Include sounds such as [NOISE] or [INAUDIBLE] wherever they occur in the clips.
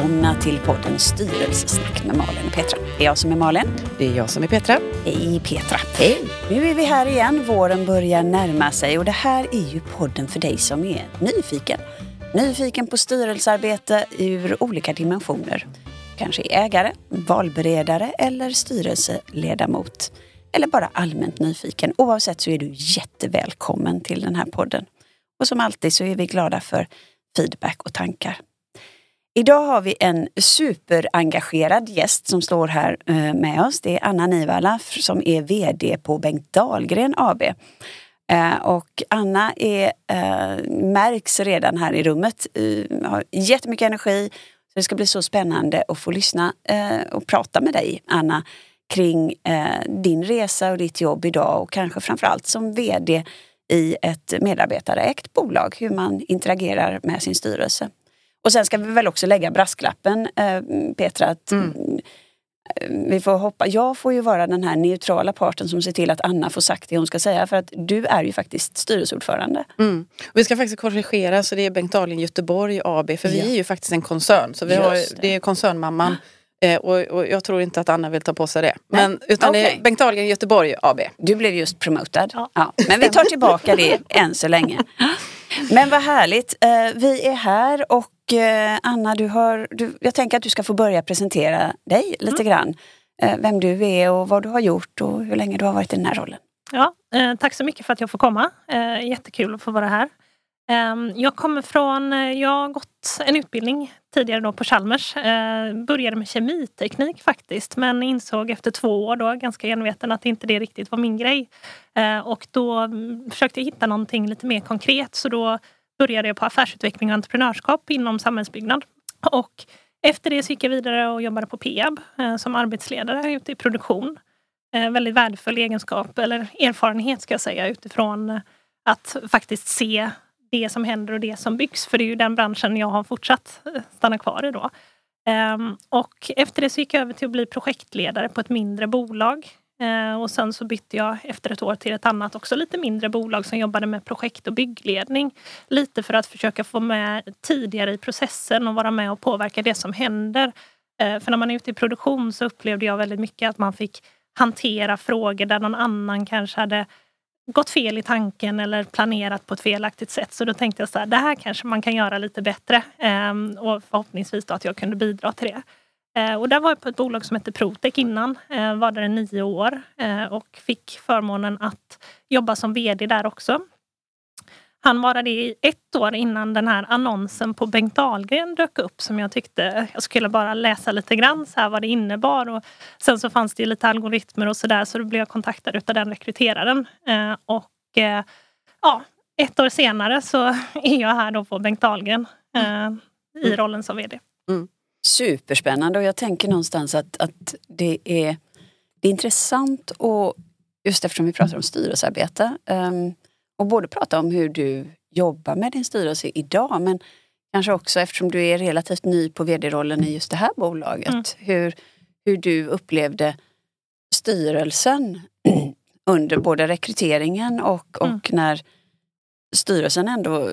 välkomna till podden Styrelsesnack med Malin och Petra. Det är jag som är Malin. Det är jag som är Petra. Hej Petra. Hej. Nu är vi här igen. Våren börjar närma sig och det här är ju podden för dig som är nyfiken. Nyfiken på styrelsearbete ur olika dimensioner. Kanske ägare, valberedare eller styrelseledamot. Eller bara allmänt nyfiken. Oavsett så är du jättevälkommen till den här podden. Och som alltid så är vi glada för feedback och tankar. Idag har vi en superengagerad gäst som står här eh, med oss. Det är Anna Nivala som är VD på Bengt Dahlgren AB. Eh, och Anna är, eh, märks redan här i rummet, har jättemycket energi. Så det ska bli så spännande att få lyssna och prata med dig, Anna, kring din resa och ditt jobb idag och kanske framförallt som VD i ett medarbetarägt bolag, hur man interagerar med sin styrelse. Och sen ska vi väl också lägga brasklappen, eh, Petra, att mm. vi får hoppa. Jag får ju vara den här neutrala parten som ser till att Anna får sagt det hon ska säga för att du är ju faktiskt styrelseordförande. Mm. Vi ska faktiskt korrigera så det är Bengt Dahlin Göteborg AB för ja. vi är ju faktiskt en koncern. Så vi har, det. det är koncernmamman Eh, och, och, jag tror inte att Anna vill ta på sig det. Men, utan okay. det är Bengt Dahlgren Göteborg AB. Du blev just promotad. Ja. ja. Men vi tar tillbaka det än så länge. [LAUGHS] Men vad härligt. Eh, vi är här och eh, Anna, du har, du, jag tänker att du ska få börja presentera dig lite mm. grann. Eh, vem du är och vad du har gjort och hur länge du har varit i den här rollen. Ja, eh, tack så mycket för att jag får komma. Eh, jättekul att få vara här. Ehm, jag kommer från, eh, jag har gått en utbildning tidigare då på Chalmers. Eh, började med kemiteknik faktiskt men insåg efter två år då ganska enveten att inte det riktigt var min grej. Och då mm, försökte jag hitta någonting lite mer konkret så då började jag på affärsutveckling och entreprenörskap inom samhällsbyggnad. Och efter det så gick jag vidare och jobbade på Peab eh, som arbetsledare ute i produktion. Eh, väldigt värdefull egenskap eller erfarenhet ska jag säga utifrån eh, att faktiskt se det som händer och det som byggs. För det är ju den branschen jag har fortsatt stanna kvar i då. Ehm, och efter det så gick jag över till att bli projektledare på ett mindre bolag. Eh, och sen så bytte jag efter ett år till ett annat också lite mindre bolag som jobbade med projekt och byggledning. Lite för att försöka få med tidigare i processen och vara med och påverka det som händer. Eh, för när man är ute i produktion så upplevde jag väldigt mycket att man fick hantera frågor där någon annan kanske hade gått fel i tanken eller planerat på ett felaktigt sätt. Så då tänkte jag så här, det här kanske man kan göra lite bättre. Ehm, och förhoppningsvis då att jag kunde bidra till det. Ehm, och där var jag på ett bolag som hette Protec innan. Ehm, var där i nio år och fick förmånen att jobba som VD där också. Han var det i ett år innan den här annonsen på Bengt Dahlgren dök upp som jag tyckte jag skulle bara läsa lite grann så här vad det innebar. Och sen så fanns det lite algoritmer och sådär så då blev jag kontaktad utav den rekryteraren. Eh, och eh, ja, ett år senare så [LAUGHS] är jag här då på Bengt Dahlgren eh, i rollen som VD. Mm. Superspännande och jag tänker någonstans att, att det, är, det är intressant och just eftersom vi pratar om styrelsearbete um, och både prata om hur du jobbar med din styrelse idag men kanske också eftersom du är relativt ny på vd-rollen i just det här bolaget. Mm. Hur, hur du upplevde styrelsen [CLEARS THROAT] under både rekryteringen och, mm. och när styrelsen ändå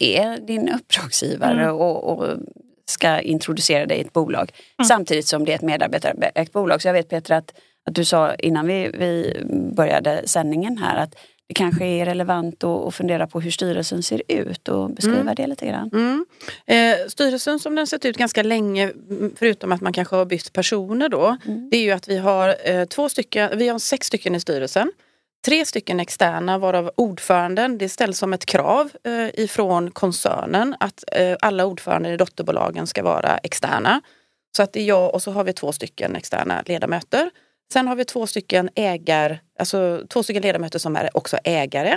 är din uppdragsgivare mm. och, och, ska introducera dig i ett bolag. Mm. Samtidigt som det är ett medarbetarägt bolag. Så jag vet Peter att, att du sa innan vi, vi började sändningen här att det kanske är relevant att fundera på hur styrelsen ser ut och beskriva mm. det lite grann. Mm. Eh, styrelsen som den sett ut ganska länge, förutom att man kanske har bytt personer då, mm. det är ju att vi har eh, två stycken, vi har sex stycken i styrelsen. Tre stycken externa varav ordföranden, det ställs som ett krav eh, ifrån koncernen att eh, alla ordförande i dotterbolagen ska vara externa. Så att det är jag och så har vi två stycken externa ledamöter. Sen har vi två stycken ägar, alltså två stycken ledamöter som är också ägare.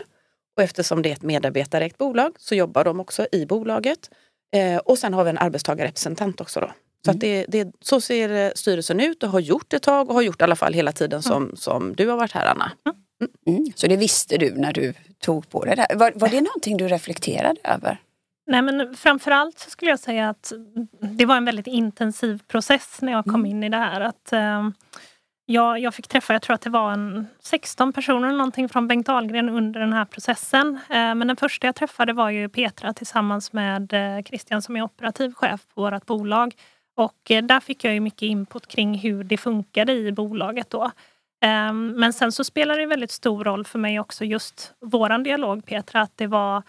Och eftersom det är ett medarbetarägt bolag så jobbar de också i bolaget. Eh, och sen har vi en arbetstagarrepresentant också. Då. Så, mm. det, det, så ser eh, styrelsen ut och har gjort ett tag och har gjort i alla fall hela tiden som, mm. som du har varit här Anna. Mm. Mm. Så det visste du när du tog på dig det? Var, var det någonting du reflekterade över? Nej men framförallt skulle jag säga att det var en väldigt intensiv process när jag kom mm. in i det här. Att, eh, jag, jag fick träffa, jag tror att det var en 16 personer någonting från Bengt Ahlgren under den här processen. Eh, men den första jag träffade var ju Petra tillsammans med eh, Christian som är operativ chef på vårt bolag. Och eh, där fick jag ju mycket input kring hur det funkade i bolaget då. Ehm, men sen så spelar det väldigt stor roll för mig också just våran dialog Petra, att det var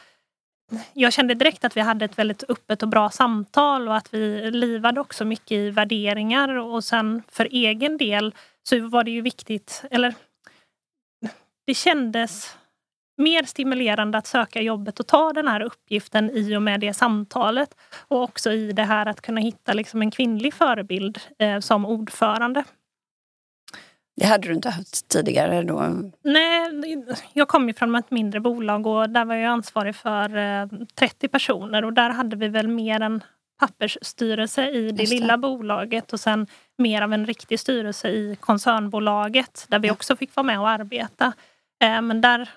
jag kände direkt att vi hade ett väldigt öppet och bra samtal och att vi livade också mycket i värderingar och sen för egen del så var det ju viktigt, eller det kändes mer stimulerande att söka jobbet och ta den här uppgiften i och med det samtalet. Och också i det här att kunna hitta liksom en kvinnlig förebild eh, som ordförande. Det hade du inte haft tidigare då? Nej, jag kom ju från ett mindre bolag och där var jag ansvarig för eh, 30 personer och där hade vi väl mer en pappersstyrelse i det, det, lilla bolaget och sen mer av en riktig styrelse i koncernbolaget där vi också fick vara med och arbeta. Eh, men där,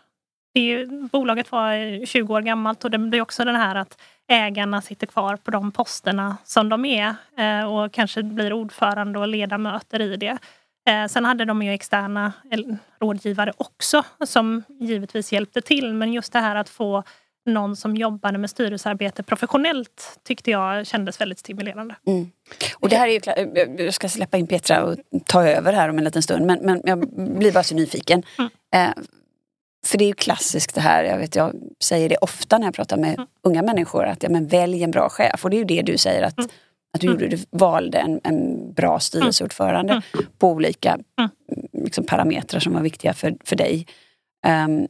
det, bolaget var 20 år gammalt och det blir också den här att ägarna sitter kvar på de posterna som de är eh, och kanske blir ordförande och ledamöter i det. Eh, sen hade de ju externa rådgivare också som givetvis hjälpte till men just det här att få någon som jobbade med styrelsearbete professionellt tyckte jag kändes väldigt stimulerande. Mm. Och det här är ju, jag ska släppa in Petra och ta över här om en liten stund men, men jag blir bara så nyfiken. Mm. Eh, för det är ju klassiskt det här, jag, vet, jag säger det ofta när jag pratar med mm. unga människor att ja, men välj en bra chef och det är ju det du säger att, mm. Att du, du valde en, en bra styrelseordförande mm. på olika liksom, parametrar som var viktiga för, för dig. Um,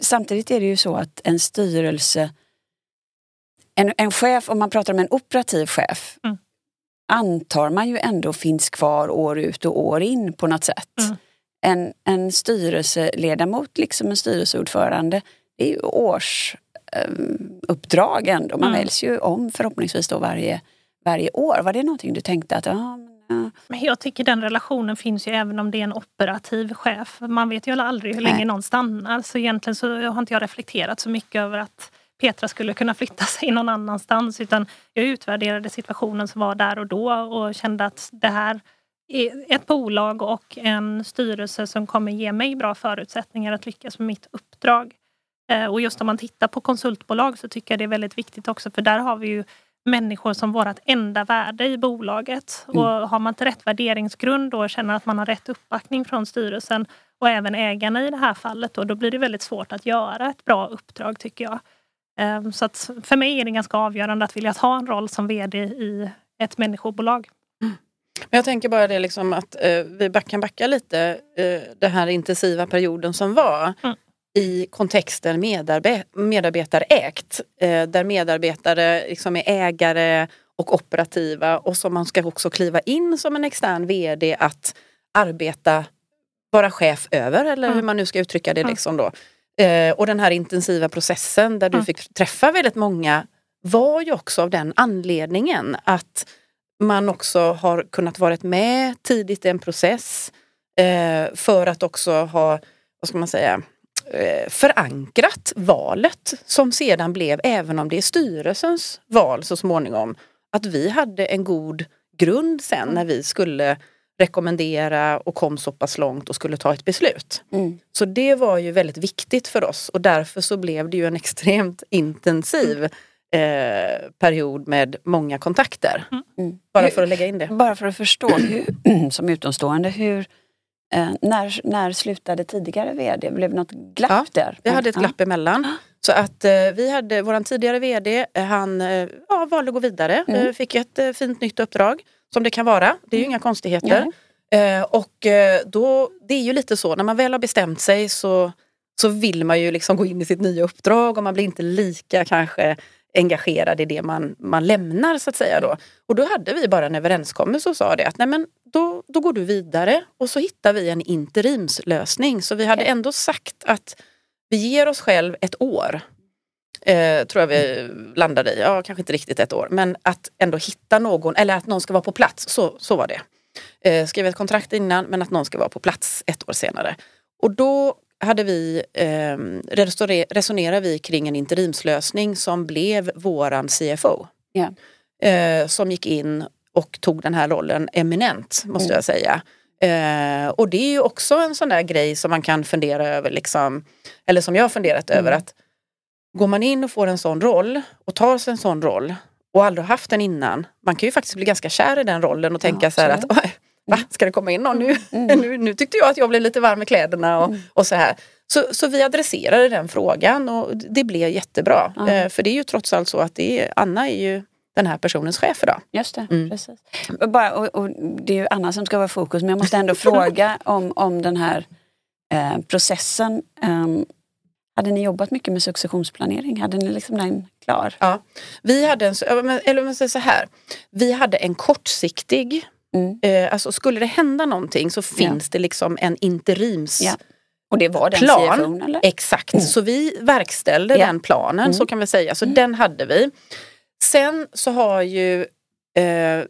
samtidigt är det ju så att en styrelse, en, en chef, om man pratar om en operativ chef, mm. antar man ju ändå finns kvar år ut och år in på något sätt. Mm. En, en styrelseledamot, liksom en styrelseordförande, det är ju årsuppdrag um, ändå. Man mm. väljs ju om förhoppningsvis då varje, varje år. Var det någonting du tänkte att ah, men jag tycker den relationen finns ju även om det är en operativ chef. Man vet ju aldrig hur länge Nej. någon stannar. Så egentligen så har inte jag reflekterat så mycket över att Petra skulle kunna flytta [LAUGHS] sig någon annanstans. Utan jag utvärderade situationen som var där och då och kände att det här är ett bolag och en styrelse som kommer ge mig bra förutsättningar att lyckas med mitt uppdrag. Eh, och just om man tittar på konsultbolag så tycker jag det är väldigt viktigt också för där har vi ju människor som vårt enda värde i bolaget. Mm. Och har man inte rätt värderingsgrund och känner att man har rätt uppbackning från styrelsen och även ägarna i det här fallet, då, då blir det väldigt svårt att göra ett bra uppdrag tycker jag. Ehm, så att för mig är det ganska avgörande att vilja ta en roll som VD i ett människobolag. Mm. Men jag tänker bara det liksom att eh, vi kan backa lite eh, den här intensiva perioden som var. Mm i kontexten medarbe medarbetarägt. Eh, där medarbetare liksom är ägare och operativa och som man ska också kliva in som en extern VD att arbeta, vara chef över eller mm. hur man nu ska uttrycka det. Mm. Liksom då. Eh, och den här intensiva processen där du mm. fick träffa väldigt många var ju också av den anledningen att man också har kunnat varit med tidigt i en process eh, för att också ha, vad ska man säga, förankrat valet som sedan blev, även om det är styrelsens val så småningom, att vi hade en god grund sen när vi skulle rekommendera och kom så pass långt och skulle ta ett beslut. Mm. Så det var ju väldigt viktigt för oss och därför så blev det ju en [LAUGHS] extremt intensiv eh, period med många kontakter. Mm. Bara för att lägga in det. Bara för att förstå hur, [CLEARS THROAT] som utomstående, hur Eh, när, när slutade tidigare VD? Blev det något glapp ja, där? Vi hade ett glapp emellan. Så att eh, vi hade vår tidigare VD, eh, han eh, ja, valde att gå vidare. Mm. Eh, fick ett fint nytt uppdrag. Som det kan vara. Det är ju mm. inga konstigheter. och då, det är ju lite så, när man väl har bestämt sig så, så vill man ju liksom gå in i sitt nya uppdrag och man blir inte lika kanske engagerad i det man, man lämnar så att säga då. Och då hade vi bara en överenskommelse och sa det att nej men då, då går du vidare och så hittar vi en interimslösning. Så vi hade ändå sagt att vi ger oss själv ett år. Eh, tror jag vi landade i, ja kanske inte riktigt ett år men att ändå hitta någon eller att någon ska vara på plats, så, så var det. Eh, skrev ett kontrakt innan men att någon ska vara på plats ett år senare. Och då hade vi, eh, resonerade vi kring en interimslösning som blev våran CFO. Yeah. Eh, som gick in och tog den här rollen eminent måste mm. jag säga. Eh, och det är ju också en sån där grej som man kan fundera över, liksom, eller som jag har funderat över. att Går man in och får en sån roll och tar sig en sån roll och aldrig haft den innan. Man kan ju faktiskt bli ganska kär i den rollen och tänka så här att va, ska det komma in någon nu? Mm. [LAUGHS] nu? Nu tyckte jag att jag blev lite varm i kläderna och, och så här. Så, så vi adresserade den frågan och det blev jättebra. Eh, för det är ju trots allt så att är, Anna är ju den här personens chef idag. Just det, Mm. precis. Bara, och, och det är ju Anna som ska vara fokus men jag måste ändå fråga [LAUGHS] om, om den här eh, processen. Ehm, hade ni jobbat mycket med successionsplanering? Hade ni liksom den klar? Ja. Vi hade en, eller man säger så här. Vi hade en kortsiktig, Mm. eh, alltså skulle det hända någonting så finns det liksom en interims Ja. Och det var den Plan. CFOn eller? Exakt, så vi verkställde Ja. den planen så Mm. kan vi säga. Så Mm. den hade vi. Sen så har ju eh,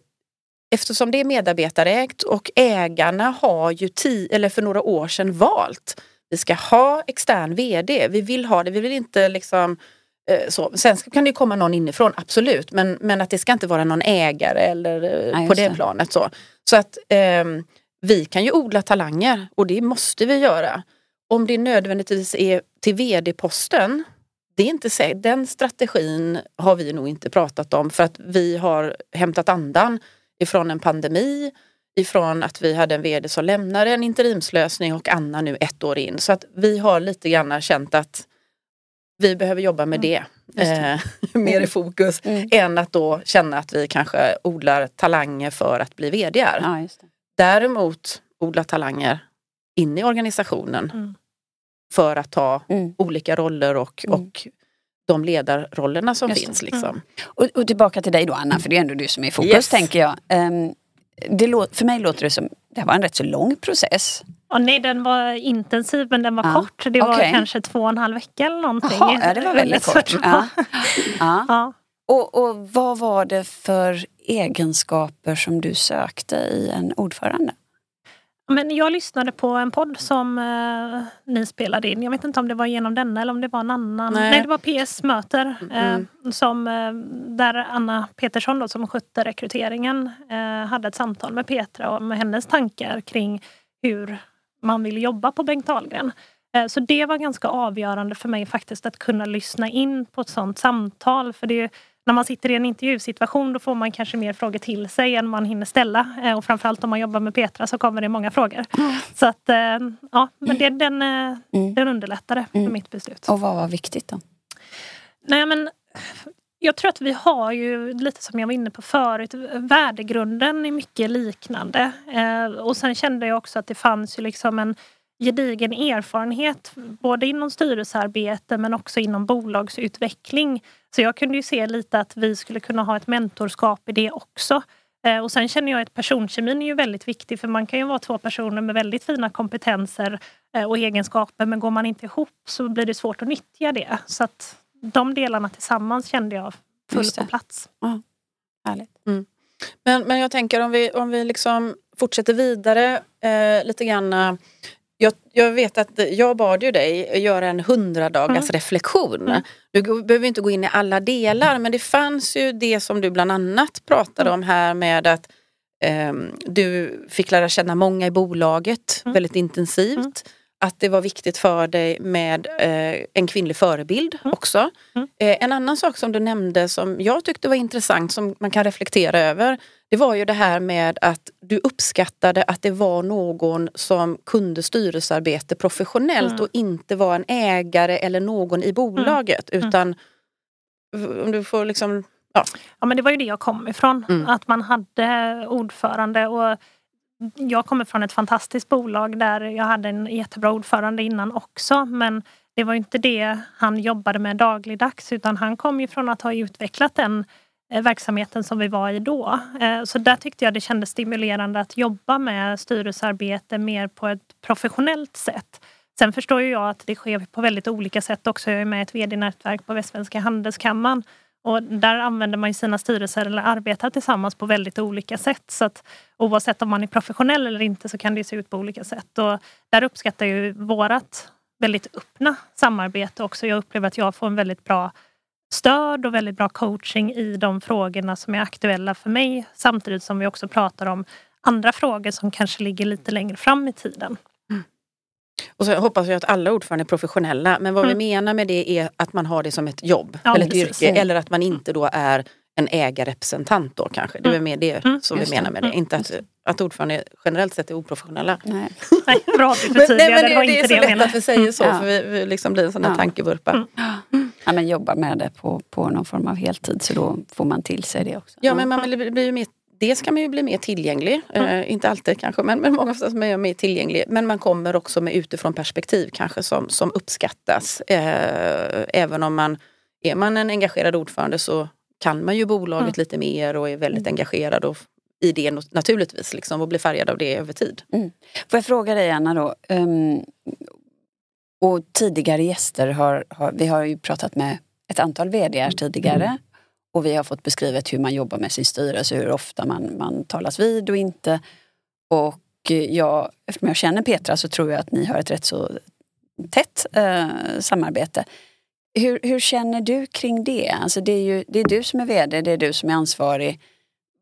Eftersom det är medarbetarägt och ägarna har ju ti, eller för några år sedan valt vi ska ha extern VD. Vi vill ha det, vi vill inte liksom så. Sen kan det komma någon inifrån, absolut. Men, men att det ska inte vara någon ägare eller eh, Nej, på det det. planet. Så, så att ehm, vi kan ju odla talanger och det måste vi göra. Om det nödvändigtvis är till vd-posten, det är inte säkert. Den strategin har vi nog inte pratat om för att vi har hämtat andan ifrån en pandemi, ifrån att vi hade en vd som lämnade en interimslösning och Anna nu ett år in. Så att vi har lite grann känt att vi behöver jobba med det, just eh, [LAUGHS] mer i fokus Mm. än att då känna att vi kanske odlar talanger för att bli vdar. Ja, det. Däremot odla talanger in i organisationen Mm. för att ta Mm. olika roller och, Mm. och de ledarrollerna som Just det. finns. Liksom. Och, och tillbaka till dig då Anna, för det är ändå du som är i fokus Yes. tänker jag. Ehm, det för mig låter det som det här var en rätt så lång process. Ja, nej, den var intensiv men den var Ja, kort. Det var kanske två och en halv vecka eller någonting. Jaha, ja, det var väldigt kort. Ja. Ja. Och, och vad var det för egenskaper som du sökte i en ordförande? Men jag lyssnade på en podd som eh, ni spelade in. Jag vet inte om det var genom denna eller om det var en annan. Nej. Nej, det var PS Möter. Mm. Eh, som, eh, där Anna Petersson då, som skötte rekryteringen eh, hade ett samtal med Petra om hennes tankar kring hur man vill jobba på Bengt Ahlgren. Eh, Så det var ganska avgörande för mig faktiskt att kunna lyssna in på ett sånt samtal. För det är, när man sitter i en intervjusituation då får man kanske mer frågor till sig än man hinner ställa. Eh, Och framförallt om man jobbar med Petra så kommer det många frågor. Så att, eh, ja, men det, den, eh, Mm. den underlättade för Mm. mitt beslut. Och vad var viktigt då? Nej, men jag tror att vi har ju, lite som jag var inne på förut, värdegrunden är mycket liknande. Eh, och sen kände jag också att det fanns ju liksom en gedigen erfarenhet både inom styrelsearbete men också inom bolagsutveckling. Så jag kunde ju se lite att vi skulle kunna ha ett mentorskap i det också. Eh, Och sen känner jag att personkemin är ju väldigt viktig för man kan ju vara två personer med väldigt fina kompetenser eh, och egenskaper men går man inte ihop så blir det svårt att nyttja det. Så att de delarna tillsammans kände jag full Just det. på plats. Härligt. Men, men jag tänker om vi, om vi liksom fortsätter vidare eh, lite grann. Eh, Jag, jag vet att jag bad ju dig göra en hundradagars Mm. reflektion. Mm. Du behöver inte gå in i alla delar men det fanns ju det som du bland annat pratade Mm. om här med att ehm, du fick lära känna många i bolaget Mm. väldigt intensivt. Mm. Att det var viktigt för dig med eh, en kvinnlig förebild Mm. också. Mm. Eh, en annan sak som du nämnde som jag tyckte var intressant som man kan reflektera över. Det var ju det här med att du uppskattade att det var någon som kunde styrelsearbete professionellt Mm. och inte var en ägare eller någon i bolaget. Mm. Utan om du får liksom... Ja men det var ju det jag kom ifrån. Mm. Att man hade ordförande och jag kommer från ett fantastiskt bolag där jag hade en jättebra ordförande innan också. Men det var inte det han jobbade med dagligdags utan han kom ju från att ha utvecklat den eh, verksamheten som vi var i då. Eh, så där tyckte jag det kändes stimulerande att jobba med styrelsearbete mer på ett professionellt sätt. Sen förstår ju jag att det sker på väldigt olika sätt också. Jag är med i ett vd-nätverk på Västsvenska Handelskammaren och där använder man ju sina styrelser eller arbetar tillsammans på väldigt olika sätt. Så att oavsett om man är professionell eller inte så kan det se ut på olika sätt. Och där uppskattar jag ju vårat väldigt öppna samarbete också. Jag upplever att jag får en väldigt bra stöd och väldigt bra coaching i de frågorna som är aktuella för mig. Samtidigt som vi också pratar om andra frågor som kanske ligger lite längre fram i tiden. Och så hoppas jag att alla ordförande är professionella. Men vad Mm. vi menar med det är att man har det som ett jobb Ja, eller ett precis. yrke. Eller att man inte då är en ägarrepresentant då kanske. Det är väl mer det Mm, som vi menar med det. Mm, Inte att, att ordförande generellt sett är oprofessionella. Nej. Nej, [LAUGHS] bra att du Men, nej, förtydligade, men det var är så det jag lätt att vi säger så Ja. för vi, vi liksom blir en sån där Ja. tankevurpa. Mm. Ja, men jobbar med det på, på någon form av heltid så då får man till sig det också. Ja men man blir, blir ju mer, dels kan man ju bli mer tillgänglig. Eh, inte alltid kanske men, men många oftast är man mer tillgänglig. Men man kommer också med utifrån perspektiv kanske som, som uppskattas. Eh, även om man är man en engagerad ordförande så kan man ju bolaget Mm. lite mer och är väldigt engagerad och, i det naturligtvis liksom, och blir färgad av det över tid. Får jag fråga dig Anna då? ehm, och tidigare gäster har, har, vi har ju pratat med ett antal VD tidigare. Och vi har fått beskrivet hur man jobbar med sin styrelse, hur ofta man, man talas vid och inte. Och eh, jag, eftersom jag känner Petra så tror jag att ni har ett rätt så tätt eh, samarbete. Hur, hur känner du kring det? Alltså det, är ju, det är du som är VD, det är du som är ansvarig.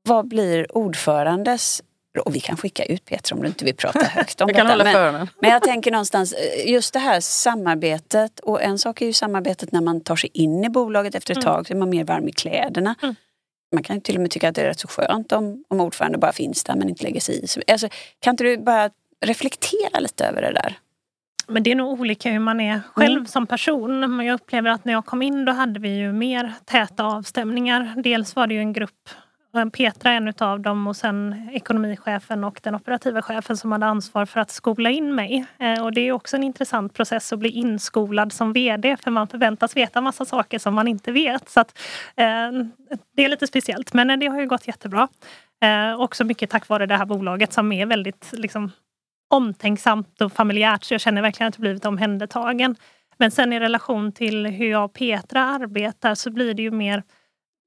Vad blir ordförandes och vi kan skicka ut Petra om du inte vill prata [LAUGHS] högt om Jag kan detta. hålla men, för men jag tänker någonstans, eh, just det här samarbetet och en sak är ju samarbetet när man tar sig in i bolaget efter ett Mm. tag så är man mer varm i kläderna. Mm. Man kan ju till och med tycka att det är rätt så skönt om, om ordförande bara finns där men inte lägger sig i. Så, Alltså, kan inte du bara reflektera lite över det där? Men det är nog olika hur man är själv Mm. som person. Men jag upplever att när jag kom in då hade vi ju mer täta avstämningar. Dels var det ju en grupp, Petra är en av dem och sen ekonomichefen och den operativa chefen som hade ansvar för att skola in mig. Eh, och det är också en intressant process att bli inskolad som VD för man förväntas veta massa saker som man inte vet. Så att, eh, det är lite speciellt men eh, det har ju gått jättebra. Eh, också mycket tack vare det här bolaget som är väldigt liksom, omtänksamt och familjärt så jag känner verkligen att jag blivit omhändertagen. Men sen i relation till hur jag och Petra arbetar så blir det ju mer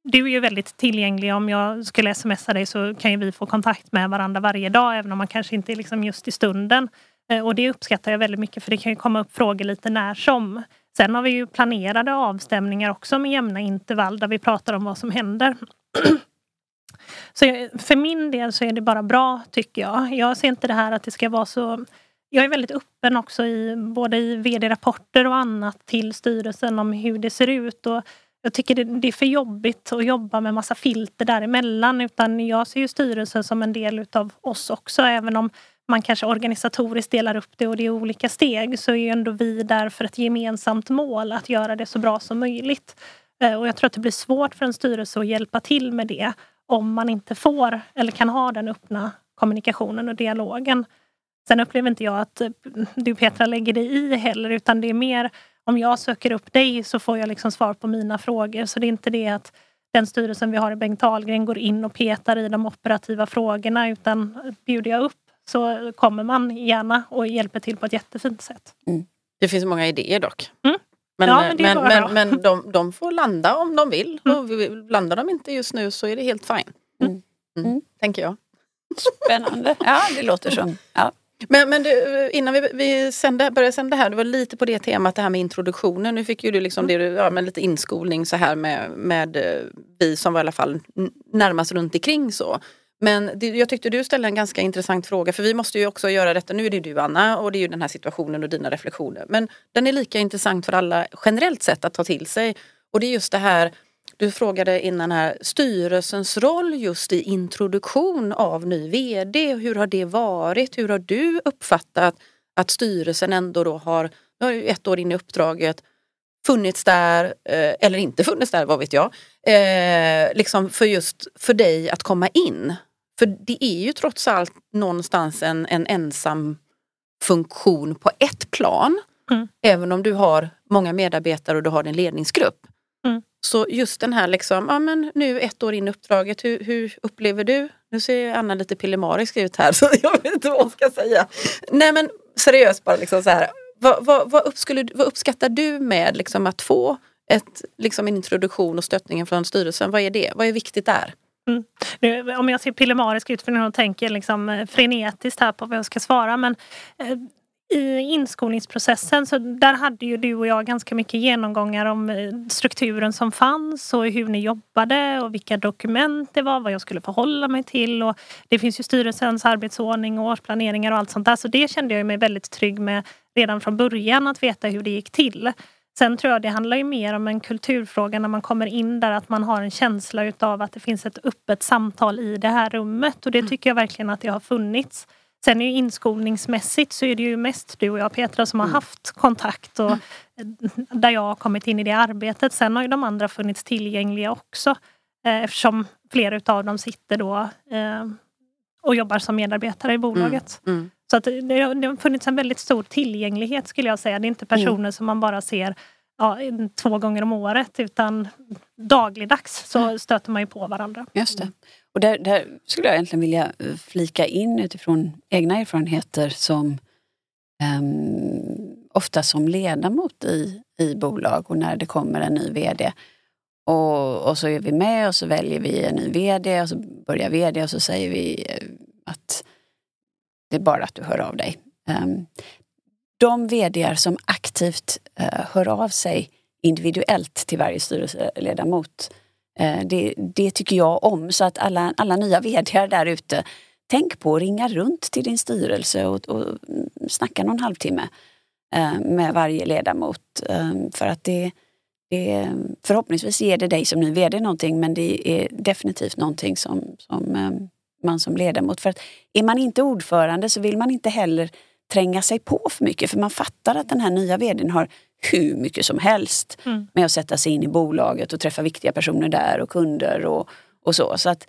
du är ju väldigt tillgänglig. Om jag skulle smsa dig så kan ju vi få kontakt med varandra varje dag även om man kanske inte är liksom just i stunden. Eh, och det uppskattar jag väldigt mycket för det kan ju komma upp frågor lite när som. Sen har vi ju planerade avstämningar också med jämna intervall där vi pratar om vad som händer. [CLEARS THROAT] Så jag, för min del så är det bara bra tycker jag. Jag ser inte det här att det ska vara så jag är väldigt öppen också i både i vd-rapporter och annat till styrelsen om hur det ser ut. Och jag tycker det, det är för jobbigt att jobba med massa filter däremellan. Utan jag ser ju styrelsen som en del utav oss också. Även om man kanske organisatoriskt delar upp det och det är olika steg så är ju ändå vi där för ett gemensamt mål att göra det så bra som möjligt. Eh, och jag tror att det blir svårt för en styrelse att hjälpa till med det om man inte får eller kan ha den öppna kommunikationen och dialogen. Sen upplever inte jag att eh, du Petra lägger dig i heller utan det är mer om jag söker upp dig så får jag liksom svar på mina frågor. Så det är inte det att den styrelsen vi har i Bengt Ahlgren går in och petar i de operativa frågorna utan bjuder jag upp så kommer man gärna och hjälper till på ett jättefint sätt. Det finns många idéer dock. Mm. Men, Ja, men men, men, men de, de får landa om de vill. Mm. Landar de inte just nu så är det helt fine. Mm. Mm. Mm. Tänker jag. Spännande. Ja, det låter som. Ja. Men, men du, innan vi, vi sände, började sända här, det var lite på det temat det här med introduktionen. Nu fick ju du liksom det, du- ja, men lite inskolning så här med, med eh, vi som var i alla fall närmast runt omkring så. Men det, jag tyckte du ställde en ganska intressant fråga för vi måste ju också göra detta, nu är det du Anna och det är ju den här situationen och dina reflektioner. Men den är lika intressant för alla generellt sett att ta till sig. Och det är just det här, du frågade innan här, styrelsens roll just i introduktion av ny VD. Hur har det varit? Hur har du uppfattat att styrelsen ändå då har, nu har ju ett år in i uppdraget, funnits där eh, eller inte funnits där, vad vet jag. Eh, liksom för just för dig att komma in. För det är ju trots allt någonstans en, en ensam funktion på ett plan. Mm. Även om du har många medarbetare och du har din ledningsgrupp. Mm. Så just den här liksom, ja men nu ett år in i uppdraget, hur, hur upplever du? Nu ser Anna lite pillemarisk ut här [LAUGHS] så jag vet inte vad hon ska säga. Nej men seriöst bara liksom så här. Vad, vad, vad, upp, skulle, vad uppskattar du med liksom att få ett, liksom en introduktion och stöttningen från styrelsen? Vad är det? Vad är viktigt där? Mm. Nu, om jag ser pillemarisk ut för nu tänker tänker liksom eh, frenetiskt här på vad jag ska svara men eh, i inskolningsprocessen så där hade ju du och jag ganska mycket genomgångar om eh, strukturen som fanns och hur ni jobbade och vilka dokument det var, vad jag skulle förhålla mig till. Och det finns ju styrelsens arbetsordning och årsplaneringar och allt sånt där så det kände jag mig väldigt trygg med redan från början att veta hur det gick till. Sen tror jag det handlar ju mer om en kulturfråga när man kommer in där att man har en känsla utav att det finns ett öppet samtal i det här rummet och det mm. tycker jag verkligen att det har funnits. Sen är ju inskolningsmässigt så är det ju mest du och jag Petra som har mm. haft kontakt och mm. där jag har kommit in i det arbetet. Sen har ju de andra funnits tillgängliga också eh, eftersom flera utav dem sitter då eh, och jobbar som medarbetare i bolaget. Mm. Mm. Så att det, det har funnits en väldigt stor tillgänglighet skulle jag säga. Det är inte mm. personer som man bara ser ja, två gånger om året utan dagligdags så stöter man ju på varandra. Just det. Och där, där, skulle jag egentligen vilja eh, flika in utifrån egna erfarenheter som um, ofta som ledamot i, i bolag och när det kommer en ny VD. Och, och så är vi med och så väljer vi en ny VD och så börjar VD och så säger vi eh, att det är bara att du hör av dig. Um, de VD som aktivt eh, hör av sig individuellt till varje styrelseledamot Eh, det, det, tycker jag om. Så att alla, alla nya VD där ute, tänk på att ringa runt till din styrelse och, och snacka någon halvtimme eh, med varje ledamot. Eh, för att det, det, förhoppningsvis ger det dig som ny VD någonting men det är definitivt någonting som, som eh, man som ledamot. För att är man inte ordförande så vill man inte heller tränga sig på för mycket för man fattar att den här nya VDn har hur mycket som helst mm. med att sätta sig in i bolaget och träffa viktiga personer där och kunder och, och så. så att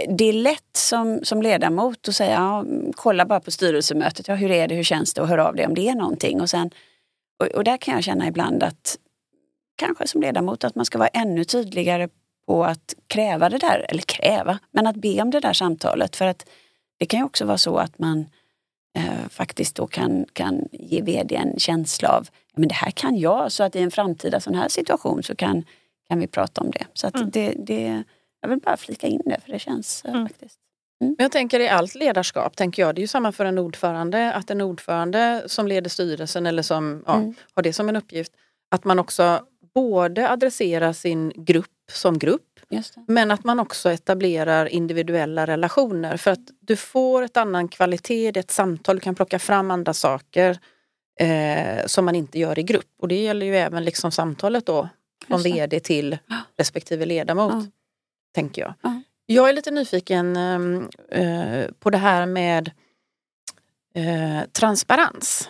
eh, det är lätt som, som ledamot att säga, ja, kolla bara på styrelsemötet, ja, hur är det, hur känns det och hör av dig om det är någonting. Och, sen, och, och där kan jag känna ibland att kanske som ledamot att man ska vara ännu tydligare på att kräva det där, eller kräva, men att be om det där samtalet. För att det kan ju också vara så att man eh, faktiskt då kan, kan ge vd en känsla av men det här kan jag så att i en framtida sån här situation så kan, kan vi prata om det. Så att mm. det, det, jag vill bara flika in det för det känns eh, mm. faktiskt. Mm. Jag tänker i allt ledarskap, tänker jag, det är ju samma för en ordförande, att en ordförande som leder styrelsen eller som ja, mm. har det som en uppgift, att man också både adresserar sin grupp som grupp men att man också etablerar individuella relationer för att du får ett annan kvalitet i ett samtal, du kan plocka fram andra saker eh, som man inte gör i grupp. Och det gäller ju även liksom samtalet då från VD till respektive ledamot. Ja. Tänker jag. Ja. Jag är lite nyfiken ehm, eh, på det här med eh, transparens.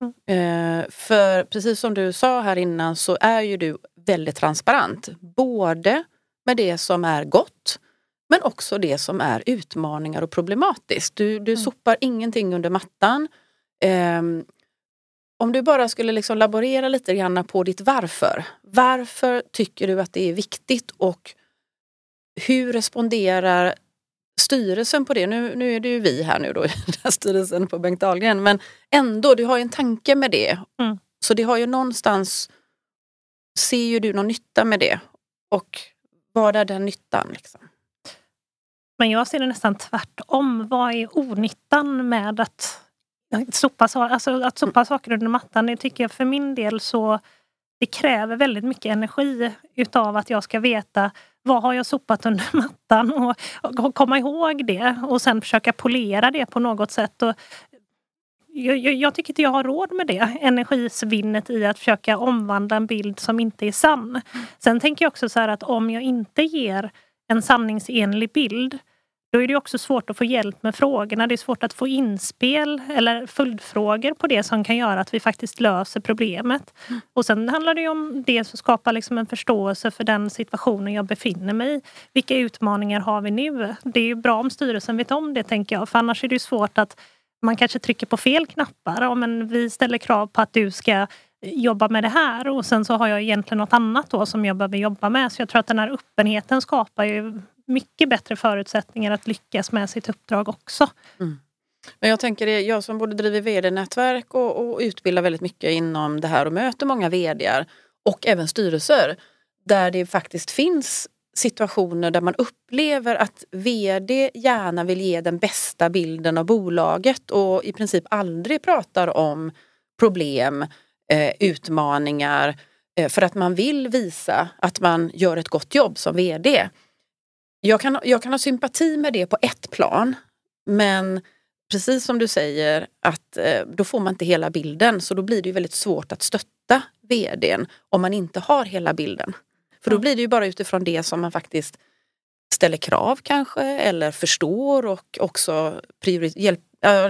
Mm. Eh, för precis som du sa här innan så är ju du väldigt transparent. Både med det som är gott men också det som är utmaningar och problematiskt. Du, du mm. sopar ingenting under mattan. Eh, om du bara skulle liksom laborera lite grann på ditt varför. Varför tycker du att det är viktigt och hur responderar styrelsen på det? Nu, nu är det ju vi här nu då [LAUGHS] styrelsen på Bengt Dahlgren men ändå, du har ju en tanke med det. Mm. Så det har ju någonstans, ser ju du någon nytta med det? Och vad är den nyttan? Liksom? Men jag ser det nästan tvärtom. Vad är onyttan med att sopa, alltså att sopa saker under mattan? Det tycker jag för min del så det kräver väldigt mycket energi utav att jag ska veta vad har jag sopat under [LAUGHS] mattan och, och komma ihåg det och sen försöka polera det på något sätt. Och jag, jag, jag, tycker inte jag har råd med det, energisvinnet i att försöka omvandla en bild som inte är sann. Sen tänker jag också så här att om jag inte ger en sanningsenlig bild då är det också svårt att få hjälp med frågorna. Det är svårt att få inspel eller följdfrågor på det som kan göra att vi faktiskt löser problemet. Mm. Och sen handlar det om det som skapar liksom en förståelse för den situationen jag befinner mig i. Vilka utmaningar har vi nu? Det är bra om styrelsen vet om det tänker jag. För annars är det svårt att man kanske trycker på fel knappar. Ja, men vi ställer krav på att du ska jobba med det här och sen så har jag egentligen något annat då som jag behöver jobba med. Så jag tror att den här öppenheten skapar ju mycket bättre förutsättningar att lyckas med sitt uppdrag också. Mm. Men jag tänker, jag som både driver vd-nätverk och, och, utbildar väldigt mycket inom det här och möter många vd och även styrelser där det faktiskt finns situationer där man upplever att VD gärna vill ge den bästa bilden av bolaget och i princip aldrig pratar om problem, eh, utmaningar eh, för att man vill visa att man gör ett gott jobb som VD. Jag kan, jag kan ha sympati med det på ett plan men precis som du säger att eh, då får man inte hela bilden så då blir det väldigt svårt att stötta VDn om man inte har hela bilden. För då blir det ju bara utifrån det som man faktiskt ställer krav kanske eller förstår och också hjälp,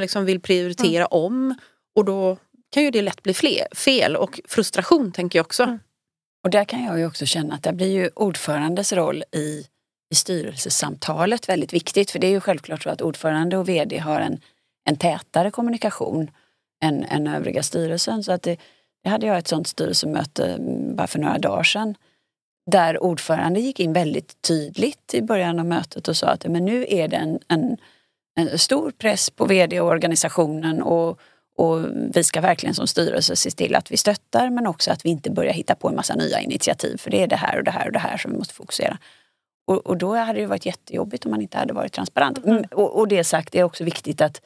liksom vill prioritera mm. om. Och då kan ju det lätt bli fler, fel och frustration tänker jag också. Mm. Och där kan jag ju också känna att det blir ju ordförandes roll i, i styrelsesamtalet väldigt viktigt. För det är ju självklart så att ordförande och VD har en, en tätare kommunikation än, än övriga styrelsen. Så att det, det hade jag ett sånt styrelsemöte mm, bara för några dagar sedan där ordförande gick in väldigt tydligt i början av mötet och sa att men nu är det en, en, en stor press på vd och organisationen och, och vi ska verkligen som styrelse se till att vi stöttar men också att vi inte börjar hitta på en massa nya initiativ för det är det här och det här och det här som vi måste fokusera. Och, och då hade det varit jättejobbigt om man inte hade varit transparent. Mm. Och, och, det sagt, det är också viktigt att,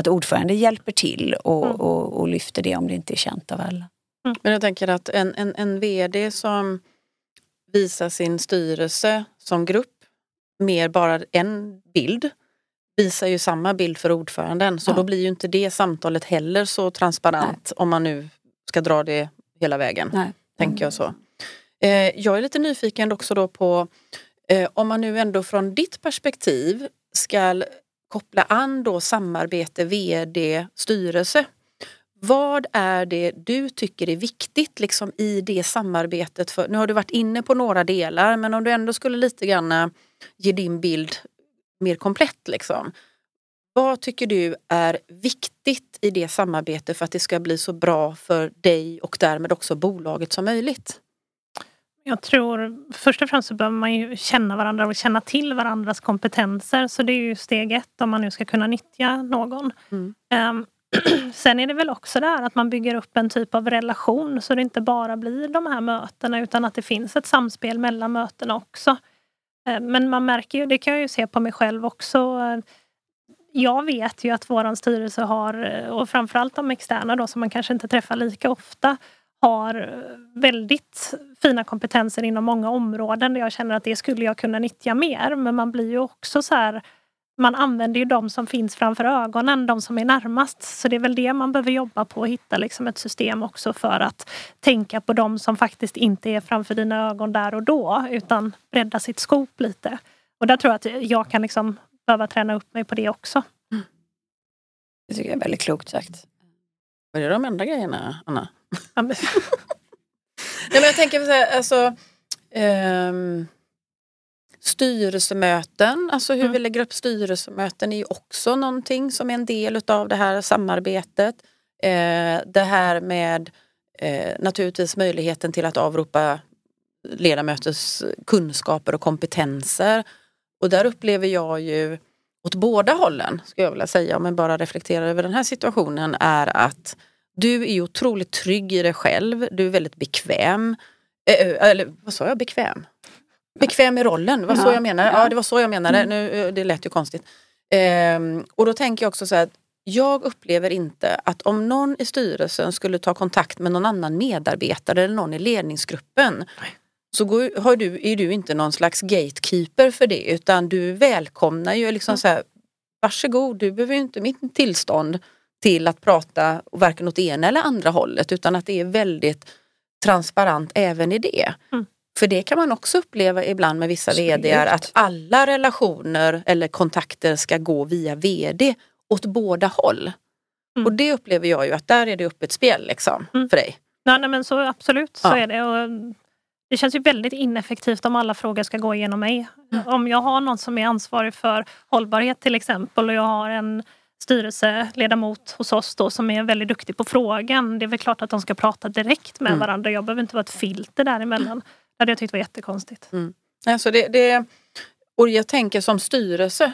att ordförande hjälper till och, mm. och, och lyfter det om det inte är känt av alla. Mm. Men jag tänker att en, en, en VD som visar sin styrelse som grupp mer bara en bild visar ju samma bild för ordföranden så ja. då blir ju inte det samtalet heller så transparent Nej. om man nu ska dra det hela vägen. Nej. Tänker jag så. Eh, jag är lite nyfiken också då på eh, om man nu ändå från ditt perspektiv ska koppla an då samarbete, VD, styrelse. Vad är det du tycker är viktigt liksom i det samarbetet? För, nu har du varit inne på några delar men om du ändå skulle lite grann eh, ge din bild mer komplett. Liksom. Vad tycker du är viktigt i det samarbetet för att det ska bli så bra för dig och därmed också bolaget som möjligt? Jag tror först och främst så behöver man ju känna varandra och känna till varandras kompetenser. Så det är ju steg ett om man nu ska kunna nyttja någon. Mm. Um, [CLEARS THROAT] Sen är det väl också det här att man bygger upp en typ av relation så det inte bara blir de här mötena utan att det finns ett samspel mellan mötena också. Eh, men man märker ju, det kan jag ju se på mig själv också. Jag vet ju att våran styrelse har, och framförallt de externa då som man kanske inte träffar lika ofta, har väldigt fina kompetenser inom många områden där jag känner att det skulle jag kunna nyttja mer. Men man blir ju också så här man använder ju de som finns framför ögonen, de som är närmast. Så det är väl det man behöver jobba på, att hitta liksom ett system också för att tänka på de som faktiskt inte är framför dina ögon där och då, utan bredda sitt skop lite. Och där tror jag att jag kan liksom behöva träna upp mig på det också. Mm. Det tycker jag är väldigt klokt sagt. Var det de enda grejerna, Anna? Ja, men... [LAUGHS] Nej, men jag tänker så här, alltså um Styrelsemöten, alltså hur mm. vi lägger upp styrelsemöten är ju också någonting som är en del utav det här samarbetet. Eh, det här med eh, naturligtvis möjligheten till att avropa ledamöters kunskaper och kompetenser. Och där upplever jag ju åt båda hållen, ska jag vilja säga, om man bara reflekterar över den här situationen, är att du är otroligt trygg i dig själv, du är väldigt bekväm. Eh, eller vad sa jag, bekväm? Bekväm i rollen, det var så jag menade. Ja, det var så jag menade. Mm. Nu, eh, det lät ju konstigt. Ehm, och då tänker jag också så här jag upplever inte att om någon i styrelsen skulle ta kontakt med någon annan medarbetare eller någon i ledningsgruppen så går, har du, är du inte någon slags gatekeeper för det utan du välkomnar ju liksom mm. så här, varsågod du behöver inte mitt tillstånd till att prata varken åt ena eller andra hållet utan att det är väldigt transparent även i det. Mm. För det kan man också uppleva ibland med vissa VD att alla relationer eller kontakter ska gå via VD åt båda håll. Mm. Och det upplever jag ju att där är det öppet spel liksom, mm. för dig. Ja, nej, men så absolut, så ja. är det. Och det känns ju väldigt ineffektivt om alla frågor ska gå igenom mig. Mm. Om jag har någon som är ansvarig för hållbarhet till exempel och jag har en styrelseledamot hos oss då som är väldigt duktig på frågan. Det är väl klart att de ska prata direkt med mm. varandra. Jag behöver inte vara ett filter däremellan. Det hade jag tyckt var jättekonstigt. Mm. Alltså det, det, och jag tänker som styrelse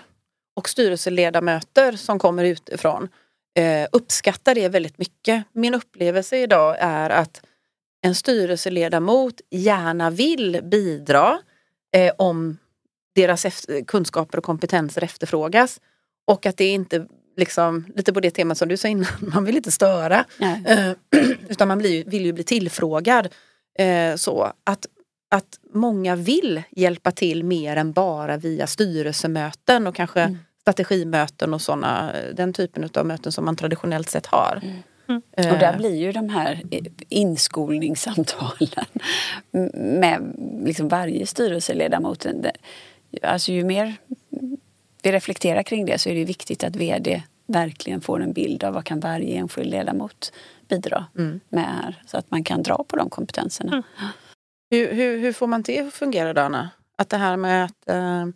och styrelseledamöter som kommer utifrån eh, uppskattar det väldigt mycket. Min upplevelse idag är att en styrelseledamot gärna vill bidra eh, om deras efter, kunskaper och kompetenser efterfrågas. Och att det inte liksom, lite på det temat som du sa innan, [LAUGHS] man vill inte störa. Eh, [CLEARS THROAT] utan man blir, vill ju bli tillfrågad. Eh, så att, att många vill hjälpa till mer än bara via styrelsemöten och kanske mm. strategimöten och sådana, den typen av möten som man traditionellt sett har. Mm. Mm. Och där blir ju de här inskolningssamtalen med liksom varje styrelseledamot. Alltså ju mer vi reflekterar kring det så är det viktigt att VD verkligen får en bild av vad kan varje enskild ledamot bidra mm. med här. Så att man kan dra på de kompetenserna. Mm. Hur, hur, hur, får man det att fungera då Anna? Att det här med att eh,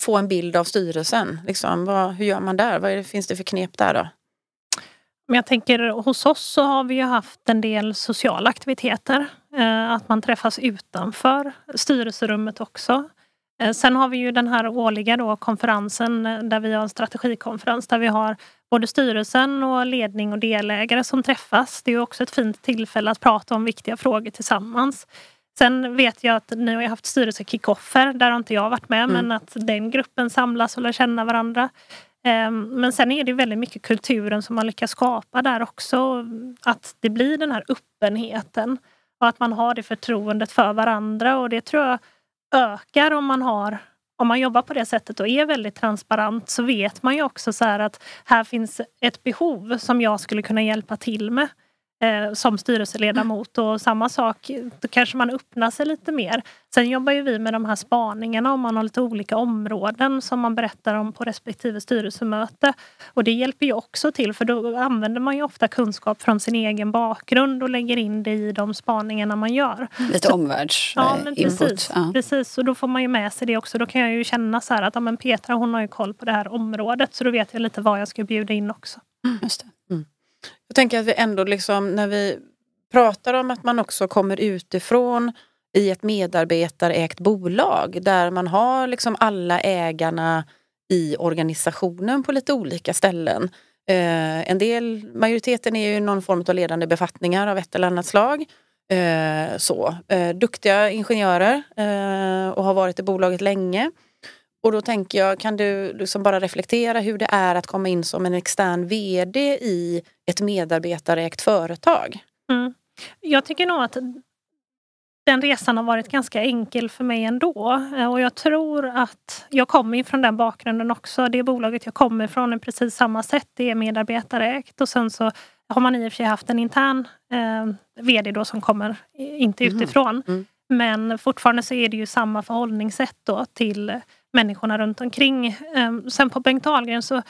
få en bild av styrelsen, liksom, vad, hur gör man där? Vad det, finns det för knep där då? Men jag tänker hos oss så har vi ju haft en del sociala aktiviteter. Eh, att man träffas utanför styrelserummet också. Eh, sen har vi ju den här årliga då konferensen eh, där vi har en strategikonferens där vi har både styrelsen och ledning och delägare som träffas. Det är också ett fint tillfälle att prata om viktiga frågor tillsammans. Sen vet jag att ni har haft styrelsekickoffer, där har inte jag varit med, mm. men att den gruppen samlas och lär känna varandra. Ehm, men sen är det väldigt mycket kulturen som man lyckas skapa där också. Att det blir den här öppenheten och att man har det förtroendet för varandra och det tror jag ökar om man har om man jobbar på det sättet och är väldigt transparent så vet man ju också så att här finns ett behov som jag skulle kunna hjälpa till med eh, som styrelseledamot och samma sak, då kanske man öppnar sig lite mer. Sen jobbar ju vi med de här spaningarna om man har lite olika områden som man berättar om på respektive styrelsemöte. Och det hjälper ju också till för då använder man ju ofta kunskap från sin egen bakgrund och lägger in det i de spaningarna man gör. Lite omvärldsinput. Ja, precis, ja. precis. Och då får man ju med sig det också. Då kan jag ju känna så här att ja, men Petra hon har ju koll på det här området så då vet jag lite vad jag ska bjuda in också. Mm. Jag tänker att vi ändå liksom när vi pratar om att man också kommer utifrån i ett medarbetarägt bolag där man har liksom alla ägarna i organisationen på lite olika ställen. Eh, en del, majoriteten är ju någon form av ledande befattningar av ett eller annat slag. Eh, så, eh, duktiga ingenjörer eh, och har varit i bolaget länge. Och då tänker jag, kan du liksom bara reflektera hur det är att komma in som en extern VD i ett medarbetarägt företag? Mm. Jag tycker nog att den resan har varit ganska enkel för mig ändå. Och jag tror att jag kommer från den bakgrunden också. Det bolaget jag kommer ifrån är precis samma sätt. Det är medarbetarägt och sen så har man i och för sig haft en intern eh, VD då som kommer inte mm. utifrån. Mm. Men fortfarande så är det ju samma förhållningssätt då till människorna runt omkring. Ehm, sen på Bengt Ahlgren så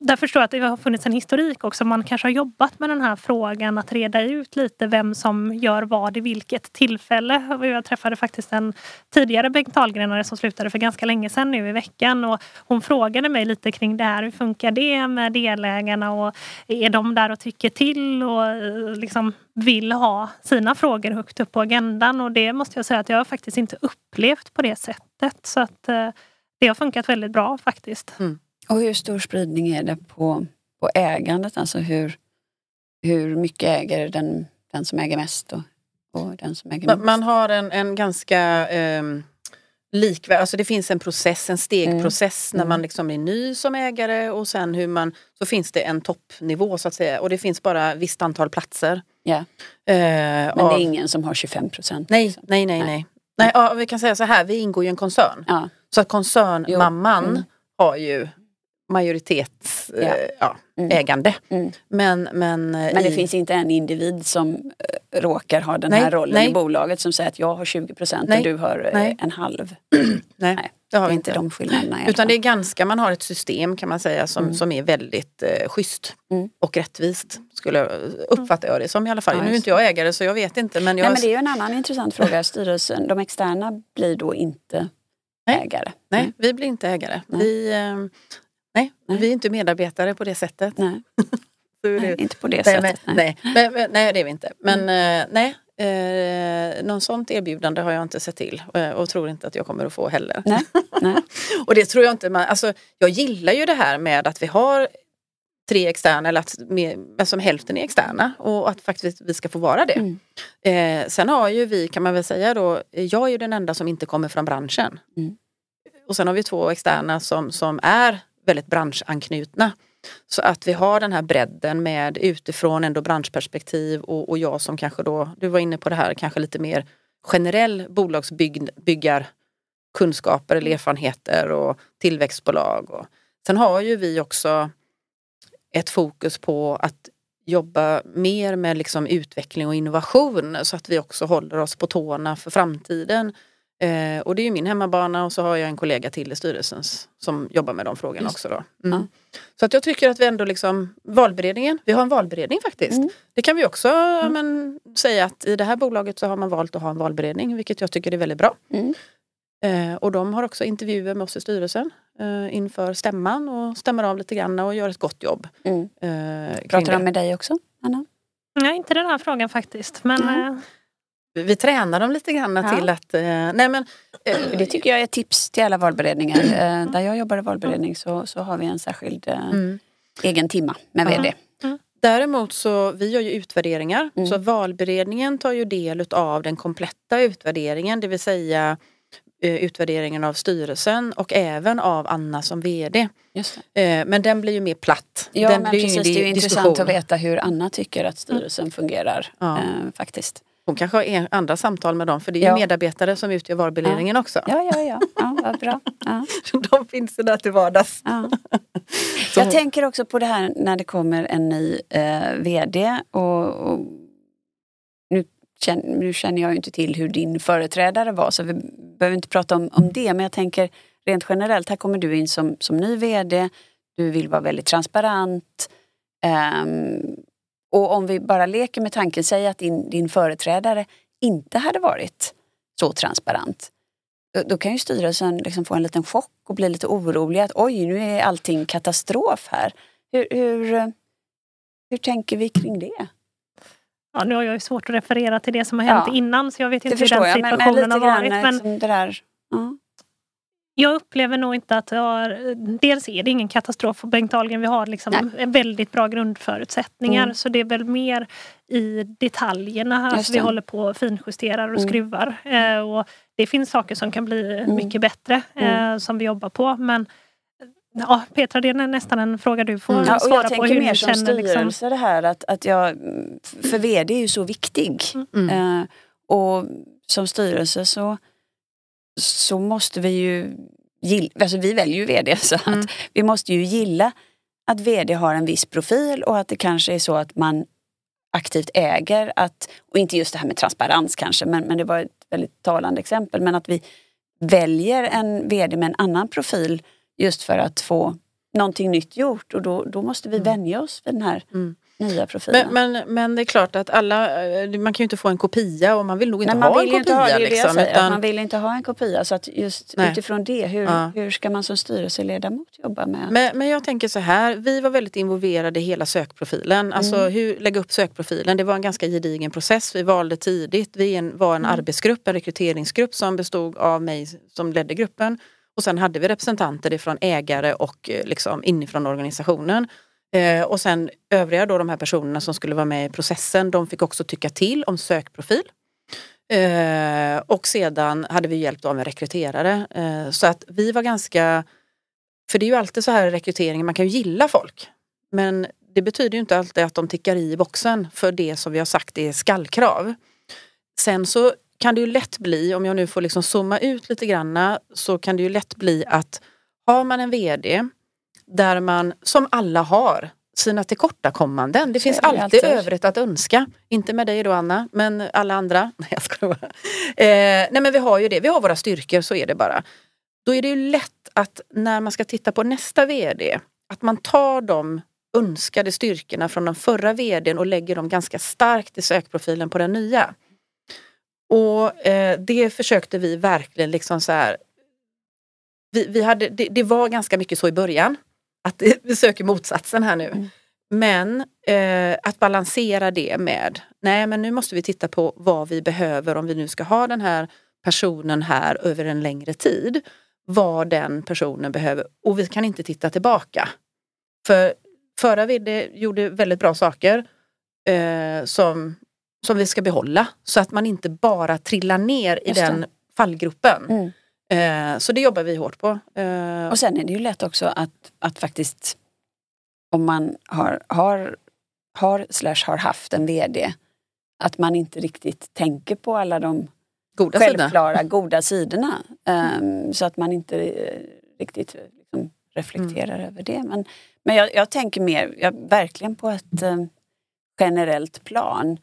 där förstår jag att det har funnits en historik också. Man kanske har jobbat med den här frågan att reda ut lite vem som gör vad i vilket tillfälle. Jag träffade faktiskt en tidigare Bengt Ahlgrenare som slutade för ganska länge sedan nu i veckan och hon frågade mig lite kring det här. Hur funkar det med delägarna och är de där och tycker till och eh, liksom vill ha sina frågor högt upp på agendan och det måste jag säga att jag faktiskt inte upplevt på det sättet. Så att eh, det har funkat väldigt bra faktiskt. Mm. Och hur stor spridning är det på, på ägandet? Alltså hur, hur mycket äger den, den som äger mest och, och den som äger minst? Man har en, en ganska eh, likvärdig, alltså det finns en process, en stegprocess mm. när man mm. liksom är ny som ägare och sen hur man, så finns det en toppnivå så att säga och det finns bara visst antal platser. Yeah. Eh, Men av, det är ingen som har 25 procent? Nej, liksom. nej, nej, nej. nej. nej ja, vi kan säga så här, vi ingår i en koncern. Ja. Så att koncernmamman mm. har ju majoritets ja. Eh, ja, mm. Mm. Men, men, men det i... finns inte en individ som eh, råkar ha den nej, här rollen nej. i bolaget som säger att jag har 20 procent och du har eh, en halv. nej. [CLEARS THROAT] nej. Det har vi inte. de skillnaderna. Utan det är ganska, man har ett system kan man säga som, mm. som är väldigt eh, schysst mm. och rättvist. Skulle uppfatta jag det som i alla fall. Ja, nu är inte jag ägare så jag vet inte. Men, jag... Nej, men det är ju en annan intressant fråga. [LAUGHS] Styrelsen, de externa blir då inte ägare. Nej, mm. vi blir inte ägare. Vi, Nej, nej, vi är inte medarbetare på det sättet. Nej, [LAUGHS] nej inte på det nej, sättet. Men, nej. Nej. Men, nej, det är vi inte. Men mm. nej, Eh, någon sånt erbjudande har jag inte sett till eh, och tror inte att jag kommer att få heller. Nej, nej. [LAUGHS] och det tror jag inte man, alltså, jag gillar ju det här med att vi har tre externa eller att mer, alltså hälften är externa och att faktiskt vi ska få vara det. Mm. Eh, sen har ju vi, kan man väl säga då, jag är ju den enda som inte kommer från branschen. Mm. Och sen har vi två externa som, som är väldigt branschanknutna. Så att vi har den här bredden med utifrån ändå branschperspektiv och, och jag som kanske då, du var inne på det här, kanske lite mer generell bolagsbyggarkunskaper eller erfarenheter och tillväxtbolag. Och. Sen har ju vi också ett fokus på att jobba mer med liksom utveckling och innovation så att vi också håller oss på tårna för framtiden. Eh, och det är ju min hemmabana och så har jag en kollega till i styrelsen som jobbar med de frågorna Just. också. Då. Mm. Ja. Så att jag tycker att vi ändå liksom, valberedningen, vi har en valberedning faktiskt. Mm. Det kan vi också men, säga att i det här bolaget så har man valt att ha en valberedning vilket jag tycker är väldigt bra. Mm. Eh, och de har också intervjuer med oss i styrelsen eh, inför stämman och stämmer av lite grann och gör ett gott jobb. Mm. Eh, Pratar de med dig också, Anna? Nej, inte den här frågan faktiskt. Men Mm. eh, Vi, tränar dem lite grann Ja. till att... Eh, nej men, eh, [CLEARS THROAT] Det tycker jag är ett tips till alla valberedningar. [CLEARS THROAT] Eh, där jag jobbar i valberedning så, så har vi en särskild eh, mm. egen timma med. VD. Däremot så, vi gör ju utvärderingar. Mm. Så valberedningen tar ju del av den kompletta utvärderingen, det vill säga eh, utvärderingen av styrelsen och även av Anna som VD. Eh, men den blir ju mer platt. Ja, den men precis. Det är ju intressant att veta hur Anna tycker att styrelsen fungerar. Ja. Faktiskt. Hon kanske har andra samtal med dem för det är Ja. medarbetare som utgör valberedningen också. Ja, ja, ja. ja vad bra. Ja, [LAUGHS] De finns ju där till vardags. ja. [LAUGHS] Jag tänker också på det här när det kommer en ny eh, VD. Och, och nu, känner, nu känner jag ju inte till hur din företrädare var så vi behöver inte prata om, om det. Men jag tänker rent generellt, här kommer du in som, som ny VD. Du vill vara väldigt transparent. Ehm, och om vi bara leker med tanken, säg att din, din företrädare inte hade varit så transparent. Då, då kan ju styrelsen liksom få en liten chock och bli lite orolig att oj, nu är allting katastrof här. Hur, hur, hur tänker vi kring det? ja, nu har jag ju svårt att referera till det som har hänt Ja. innan så jag vet inte hur den jag, men, men situationen har varit. Men liksom det där. Ja. Jag upplever nog inte att jag har, dels är det ingen katastrof på Bengt Ahlgren. Vi har liksom väldigt bra grundförutsättningar Mm. så det är väl mer i detaljerna alltså vi det. håller på och finjusterar och Mm. skruvar. Eh, och det finns saker som kan bli mycket bättre Mm. eh, som vi jobbar på men Ja, Petra, det är nästan en fråga du får Mm. Ja, och svara jag på tänker hur mer du som känner. Liksom. styrelse det här att, att jag, för VD är ju så viktig. Mm. Eh, och som styrelse så, så måste vi ju gilla, alltså vi väljer ju VD [LAUGHS] så att Mm. vi måste ju gilla att VD har en viss profil och att det kanske är så att man aktivt äger att, och inte just det här med transparens kanske, men, men det var ett väldigt talande exempel, men att vi väljer en VD med en annan profil just för att få någonting nytt gjort och då, då måste vi vänja oss vid den här Mm. Nya profilen. Men, men, men det är klart att alla, eh, man kan ju inte få en kopia och man vill nog inte Nej, ha en kopia. ha, liksom, utan, man vill inte ha en kopia. Så att just Nej. utifrån det, hur, Ja. hur ska man som styrelseledamot jobba med? men, men jag tänker så här, vi var väldigt involverade i hela sökprofilen. Alltså Mm. hur lägga upp sökprofilen. Det var en ganska gedigen process. Vi valde tidigt. Vi en, var en Mm. arbetsgrupp, en rekryteringsgrupp som bestod av mig som ledde gruppen. Och sen hade vi representanter ifrån ägare och eh, liksom inifrån organisationen. Eh, och sen övriga då de här personerna som skulle vara med i processen, de fick också tycka till om sökprofil. Eh, och sedan hade vi hjälp av en rekryterare. Eh, så att vi var ganska, för det är ju alltid så här i rekryteringen, man kan ju gilla folk. Men det betyder ju inte alltid att de tickar i boxen för det som vi har sagt är skallkrav. Sen så kan det ju lätt bli, om jag nu får liksom zooma ut lite granna, så kan det ju lätt bli att har man en VD där man, som alla har, sina tillkortakommanden. Det finns det alltid, alltid. övrigt att önska. Inte med dig då Anna, men alla andra. [LAUGHS] Nej jag skojar bara. Eh, nej men vi har ju det, vi har våra styrkor, så är det bara. Då är det ju lätt att när man ska titta på nästa VD, att man tar de önskade styrkorna från den förra VDn och lägger dem ganska starkt i sökprofilen på den nya. Och eh, det försökte vi verkligen liksom så här. Vi, vi hade, det, det var ganska mycket så i början. Att [LAUGHS] vi söker motsatsen här nu. Mm. Men eh, att balansera det med, nej men nu måste vi titta på vad vi behöver om vi nu ska ha den här personen här över en längre tid. Vad den personen behöver och vi kan inte titta tillbaka. För förra vd gjorde väldigt bra saker eh, som, som vi ska behålla. Så att man inte bara trillar ner i den fallgruppen. Mm. Eh, så det jobbar vi hårt på. Eh, Och sen är det ju lätt också att, att faktiskt om man har, har, har slash har haft en VD att man inte riktigt tänker på alla de goda självklara goda [LAUGHS] sidorna. Ehm, så att man inte eh, riktigt liksom, reflekterar Mm. över det. Men, men jag, jag tänker mer, jag, verkligen på ett eh, generellt plan,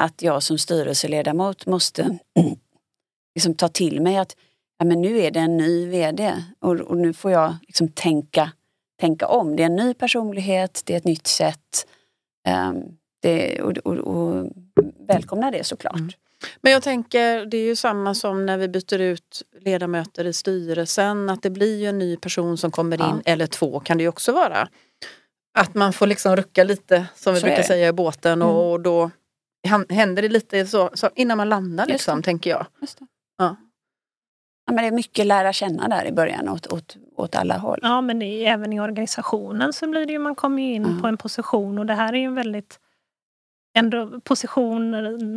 att jag som styrelseledamot måste [CLEARS THROAT] liksom, ta till mig att ja, men nu är det en ny VD och, och nu får jag liksom, tänka, tänka om. Det är en ny personlighet, det är ett nytt sätt. Ehm, det, och, och, och välkomna det såklart. Mm. Men jag tänker, det är ju samma som när vi byter ut ledamöter i styrelsen. Att det blir ju en ny person som kommer in, Ja. eller två kan det ju också vara. Att man får liksom rucka lite, som vi Så brukar säga i båten. Mm. Och då händer det lite så, så innan man landar liksom, tänker jag. Ja. Ja, men det är mycket lära känna där i början åt, åt, åt alla håll. Ja, men är, även i organisationen så blir det ju, man kommer in Ja. på en position och det här är ju en väldigt ändå position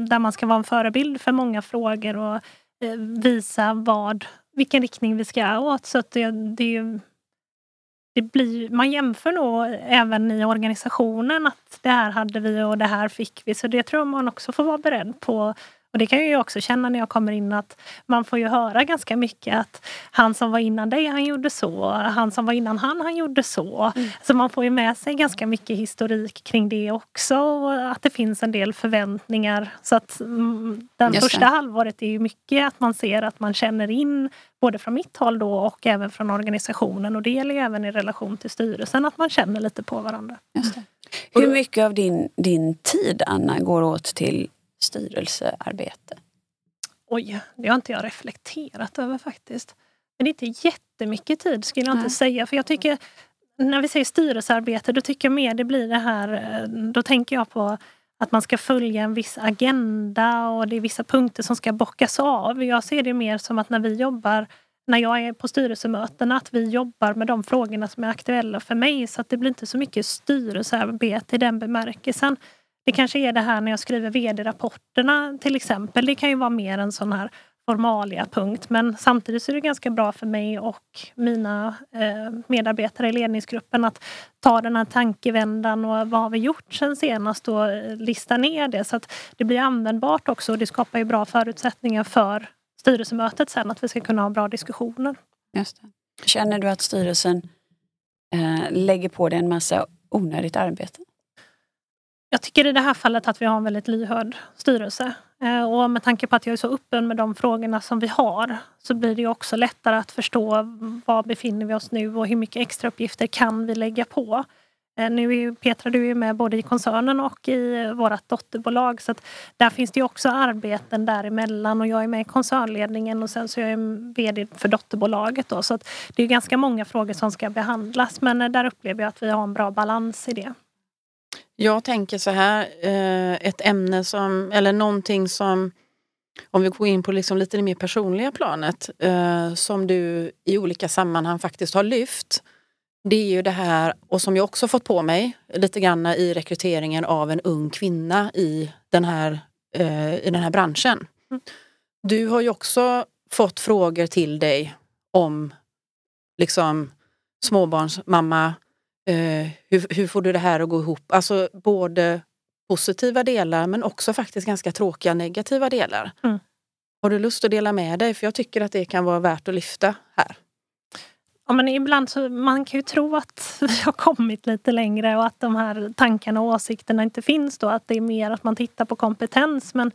där man ska vara en förebild för många frågor och eh, visa vad, vilken riktning vi ska åt. Så att det, det det blir, man jämför nog även i organisationen att det här hade vi och det här fick vi. Så det tror jag man också får vara beredd på. Och det kan jag ju också känna när jag kommer in att man får ju höra ganska mycket att han som var innan dig, han gjorde så. Han som var innan han, han gjorde så. Mm. Så man får ju med sig ganska mycket historik kring det också. Och att det finns en del förväntningar. Så att mm, den Just det. första halvåret är ju mycket att man ser att man känner in både från mitt håll då och även från organisationen. Och det gäller ju även i relation till styrelsen att man känner lite på varandra. Det. Hur mycket av din, din tid, Anna, går åt till styrelsearbete? Oj, det har inte jag reflekterat över faktiskt. Men det är inte jättemycket tid skulle jag Nej. inte säga. För jag tycker, när vi säger styrelsearbete, då tycker jag mer det blir det här, eh, då tänker jag på att man ska följa en viss agenda och det är vissa punkter som ska bockas av. Jag ser det mer som att när vi jobbar, när jag är på styrelsemötena, att vi jobbar med de frågorna som är aktuella för mig. Så att det blir inte så mycket styrelsearbete i den bemärkelsen. Det kanske är det här när jag skriver vd-rapporterna till exempel. Det kan ju vara mer en sån här formalia punkt. Men samtidigt så är det ganska bra för mig och mina eh, medarbetare i ledningsgruppen att ta den här tankevändan och vad har vi gjort sen senast och eh, lista ner det så att det blir användbart också och det skapar ju bra förutsättningar för styrelsemötet sen att vi ska kunna ha bra diskussioner. Just det. Känner du att styrelsen eh, lägger på dig en massa onödigt arbete? Jag tycker i det här fallet att vi har en väldigt lyhörd styrelse. Eh, och med tanke på att jag är så öppen med de frågorna som vi har så blir det också lättare att förstå var befinner vi oss nu och hur mycket extra uppgifter kan vi lägga på. Eh, nu är ju Petra, du är med både i koncernen och i vårt dotterbolag så att där finns det ju också arbeten däremellan och jag är med i koncernledningen och sen så är jag VD för dotterbolaget då så att det är ganska många frågor som ska behandlas men eh, där upplever jag att vi har en bra balans i det. Jag tänker så här, eh, ett ämne som, eller någonting som, om vi går in på liksom lite det mer personliga planet, eh, som du i olika sammanhang faktiskt har lyft. Det är ju det här, och som jag också fått på mig lite grann i rekryteringen av en ung kvinna i den här, eh, i den här branschen. Mm. Du har ju också fått frågor till dig om liksom småbarnsmamma, Eh, hur, hur får du det här att gå ihop? Alltså både positiva delar men också faktiskt ganska tråkiga negativa delar. Mm. Har du lust att dela med dig? För jag tycker att det kan vara värt att lyfta här. Ja, men ibland så man kan ju tro att vi har kommit lite längre och att de här tankarna och åsikterna inte finns då. Att det är mer att man tittar på kompetens. Men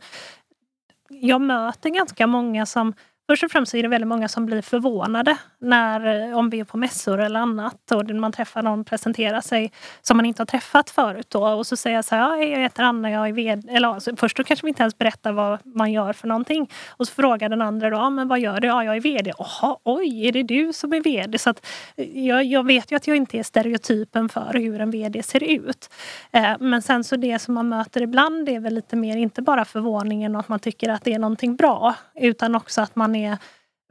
jag möter ganska många som Först och främst är det väldigt många som blir förvånade när, eh, om vi är på mässor eller annat och man träffar någon presentera sig som man inte har träffat förut. Då. Och så säger jag så här, jag heter Anna, jag är vd. Eller, alltså, först då kanske vi inte ens berättar vad man gör för någonting. Och så frågar den andra då, men vad gör du? Ja, jag är vd. Jaha, oj, är det du som är vd? Så att, eh, jag, jag vet ju att jag inte är stereotypen för hur en vd ser ut. Eh, men sen så det som man möter ibland är väl lite mer, inte bara förvåningen och att man tycker att det är någonting bra, utan också att man är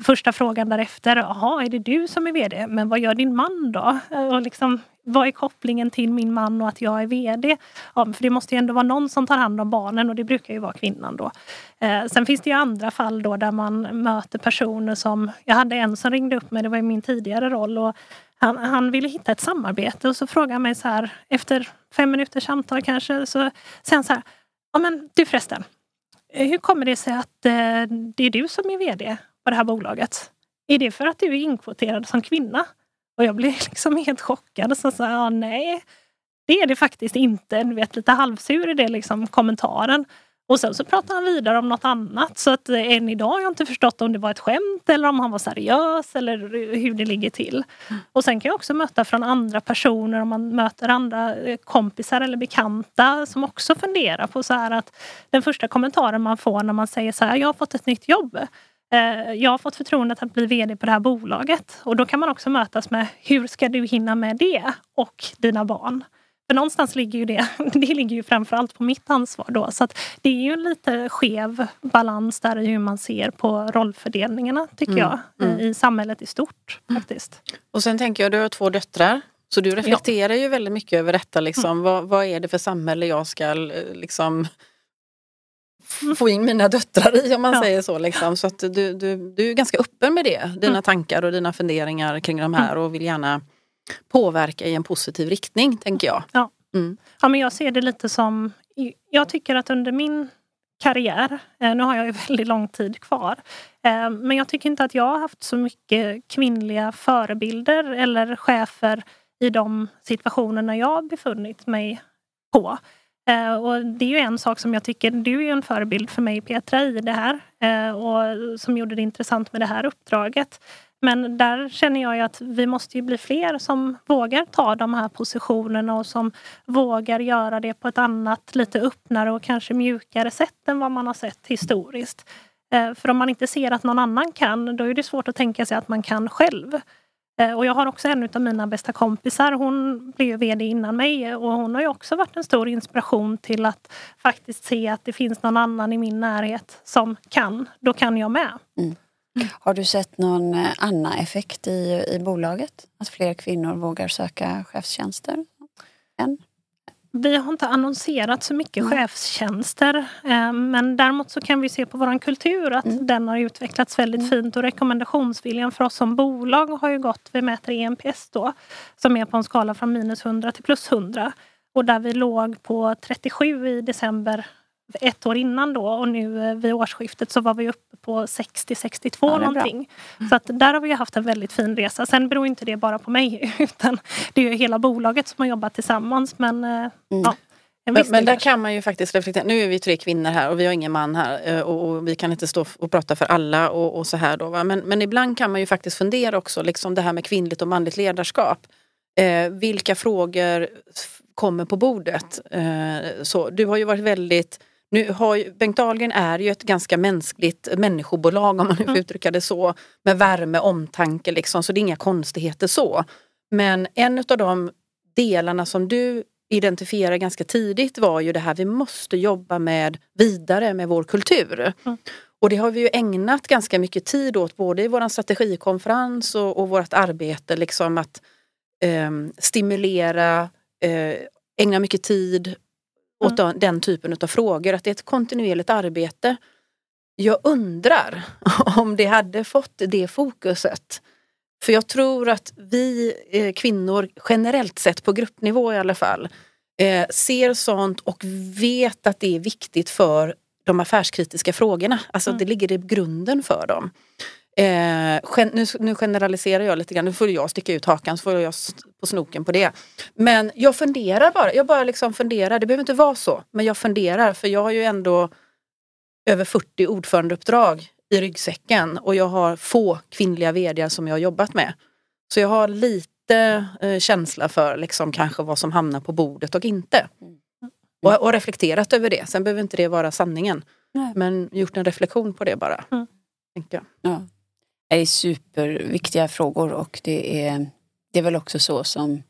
första frågan därefter, jaha är det du som är VD? Men vad gör din man då? Och liksom, vad är kopplingen till min man och att jag är VD? Ja, för det måste ju ändå vara någon som tar hand om barnen och det brukar ju vara kvinnan då. Eh, sen finns det ju andra fall då där man möter personer som, jag hade en som ringde upp mig, det var i min tidigare roll och han, han ville hitta ett samarbete och så frågade han mig så här efter fem minuters samtal kanske så säger han så här, ja men du förresten, Eh, hur kommer det sig att eh, det är du som är VD på det här bolaget? Är det för att du är inkvoterad som kvinna? Och jag blev [LAUGHS] liksom helt chockad. Så sa ja, nej, det är det faktiskt inte. Du vet, lite halvsur i det liksom, kommentaren. Och sen så pratade han vidare om något annat. Så att eh, än idag har jag inte förstått om det var ett skämt eller om han var seriös eller hur det ligger till. Mm. Och sen kan jag också möta från andra personer, om man möter andra eh, kompisar eller bekanta som också funderar på så här att den första kommentaren man får när man säger så här, jag har fått ett nytt jobb. Eh, jag har fått förtroendet att bli VD på det här bolaget och då kan man också mötas med hur ska du hinna med det och dina barn? För någonstans ligger ju det, [LAUGHS] det ligger ju framförallt på mitt ansvar då. Så att det är ju en lite skev balans där i hur man ser på rollfördelningarna tycker mm. jag mm. i samhället i stort faktiskt. Och sen tänker jag, du har två döttrar. Så du reflekterar ja. ju väldigt mycket över detta. Liksom. Mm. Vad, vad, är det för samhälle jag ska eh, liksom, få in mina döttrar i om man ja. säger så. Liksom. Så att du, du, du är ganska öppen med det, dina mm. tankar och dina funderingar kring de här och vill gärna påverka i en positiv riktning, tänker jag. Ja. Mm. ja, men jag ser det lite som... Jag tycker att under min karriär, eh, nu har jag ju [LAUGHS] väldigt lång tid kvar, eh, men jag tycker inte att jag har haft så mycket kvinnliga förebilder eller chefer i de situationerna jag befunnit mig på. Eh, och det är ju en sak som jag tycker, du är ju en förebild för mig Petra i det här och som gjorde det intressant med det här uppdraget. Men där känner jag ju att vi måste ju bli fler som vågar ta de här positionerna och som vågar göra det på ett annat, lite öppnare och kanske mjukare sätt än vad man har sett historiskt. Eh, för om man inte ser att någon annan kan, då är det svårt att tänka sig att man kan själv. Eh, och jag har också en av mina bästa kompisar, hon blev VD innan mig och hon har ju också varit en stor inspiration till att faktiskt se att det finns någon annan i min närhet som kan. Då kan jag med. Mm. Har du sett någon eh, annan effekt i, i bolaget? Att fler kvinnor vågar söka chefstjänster? Än? Vi har inte annonserat så mycket mm. chefstjänster eh, men däremot så kan vi se på vår kultur att mm. den har utvecklats väldigt mm. fint och rekommendationsviljan för oss som bolag har ju gått, vi mäter ENPS då, som är på en skala från minus 100 till plus 100 och där vi låg på 37 i december ett år innan då och nu eh, vid årsskiftet så var vi uppe på 60-62 ja, någonting. Bra. Så att där har vi haft en väldigt fin resa. Sen beror inte det bara på mig [LAUGHS] utan det är hela bolaget som har jobbat tillsammans. Men, eh, mm. ja, men, men, där kan man ju faktiskt reflektera. Nu är vi tre kvinnor här och vi har ingen man här eh, och, och vi kan inte stå och prata för alla och, och så här då. Va? Men, men ibland kan man ju faktiskt fundera också, liksom det här med kvinnligt och manligt ledarskap. Eh, vilka frågor kommer på bordet? Eh, så, du har ju varit väldigt nu har ju, Bengt Dahlgren är ju ett ganska mänskligt människobolag om man nu får uttrycka det så. Med värme, omtanke liksom, så det är inga konstigheter så. Men en av de delarna som du identifierade ganska tidigt var ju det här vi måste jobba med vidare med vår kultur. Mm. Och det har vi ju ägnat ganska mycket tid åt både i vår strategikonferens och, och vårt arbete liksom att eh, stimulera, eh, ägna mycket tid åt mm. den typen av frågor. Att det är ett kontinuerligt arbete. Jag undrar [LAUGHS] om det hade fått det fokuset. För jag tror att vi eh, kvinnor generellt sett på gruppnivå i alla fall eh, ser sånt och vet att det är viktigt för de affärskritiska frågorna. Alltså mm. det ligger i grunden för dem. Eh, nu, nu, generaliserar jag lite grann, nu får jag sticka ut hakan så får jag på snoken på det. Men jag funderar bara, jag bara liksom funderar, det behöver inte vara så. Men jag funderar för jag har ju ändå över 40 ordförandeuppdrag i ryggsäcken och jag har få kvinnliga vd som jag har jobbat med. Så jag har lite eh, känsla för liksom kanske vad som hamnar på bordet och inte. Mm. Och, och reflekterat över det. Sen behöver inte det vara sanningen. Nej. Men gjort en reflektion på det bara. Mm. jag. Ja. Är superviktiga frågor och det är, det är väl också så som,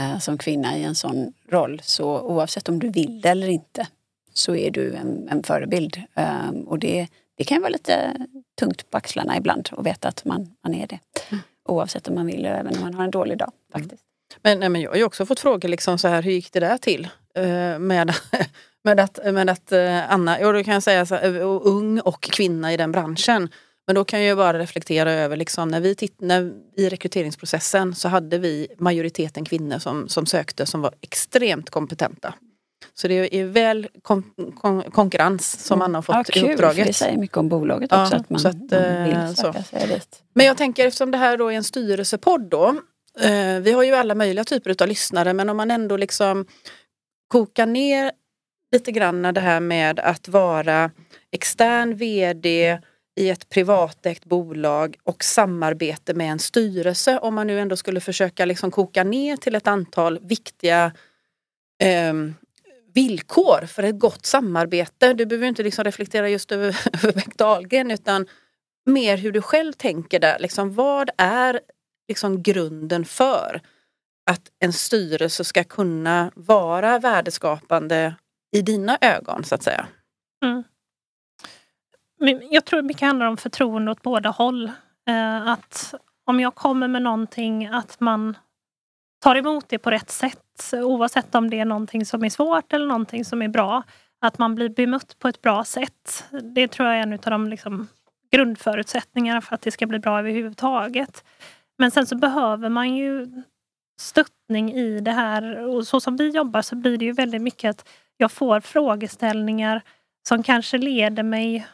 äh, som kvinna i en sån roll. Så oavsett om du vill det eller inte så är du en, en förebild. Um, och det, det kan vara lite tungt på axlarna ibland att veta att man, man är det. Mm. Oavsett om man vill även om man har en dålig dag. faktiskt. Men, nej, men jag har ju också fått frågor liksom så här, hur gick det där till? Uh, med, [LAUGHS] med att, med att uh, Anna, ja, då kan jag säga så här, ung och kvinna i den branschen. Men då kan jag bara reflektera över, liksom, när vi titt, när, i rekryteringsprocessen så hade vi majoriteten kvinnor som, som sökte som var extremt kompetenta. Så det är väl kon, kon, konkurrens som man har fått ja, kul, i uppdraget. det säger mycket om bolaget också. Ja, att man, så att, man vill eh, söka sig dit. Men jag tänker eftersom det här då är en styrelsepodd då. Eh, vi har ju alla möjliga typer av lyssnare men om man ändå liksom kokar ner lite grann det här med att vara extern VD i ett privatägt bolag och samarbete med en styrelse. Om man nu ändå skulle försöka liksom koka ner till ett antal viktiga eh, villkor för ett gott samarbete. Du behöver inte liksom reflektera just över, [LAUGHS] över Bengt Dahlgren utan mer hur du själv tänker där. Liksom, vad är liksom grunden för att en styrelse ska kunna vara värdeskapande i dina ögon så att säga? Mm. Jag tror mycket handlar om förtroende åt båda håll. Eh, att om jag kommer med någonting att man tar emot det på rätt sätt oavsett om det är någonting som är svårt eller någonting som är bra. Att man blir bemött på ett bra sätt. Det tror jag är en av de liksom grundförutsättningarna för att det ska bli bra överhuvudtaget. Men sen så behöver man ju stöttning i det här och så som vi jobbar så blir det ju väldigt mycket att jag får frågeställningar som kanske leder mig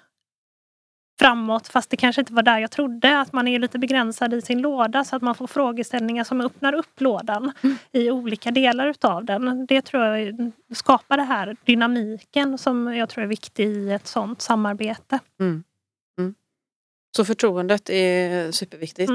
framåt fast det kanske inte var där jag trodde. Att man är lite begränsad i sin låda så att man får frågeställningar som öppnar upp lådan mm. i olika delar utav den. Det tror jag skapar det här dynamiken som jag tror är viktig i ett sånt samarbete. Mm. Mm. Så förtroendet är superviktigt.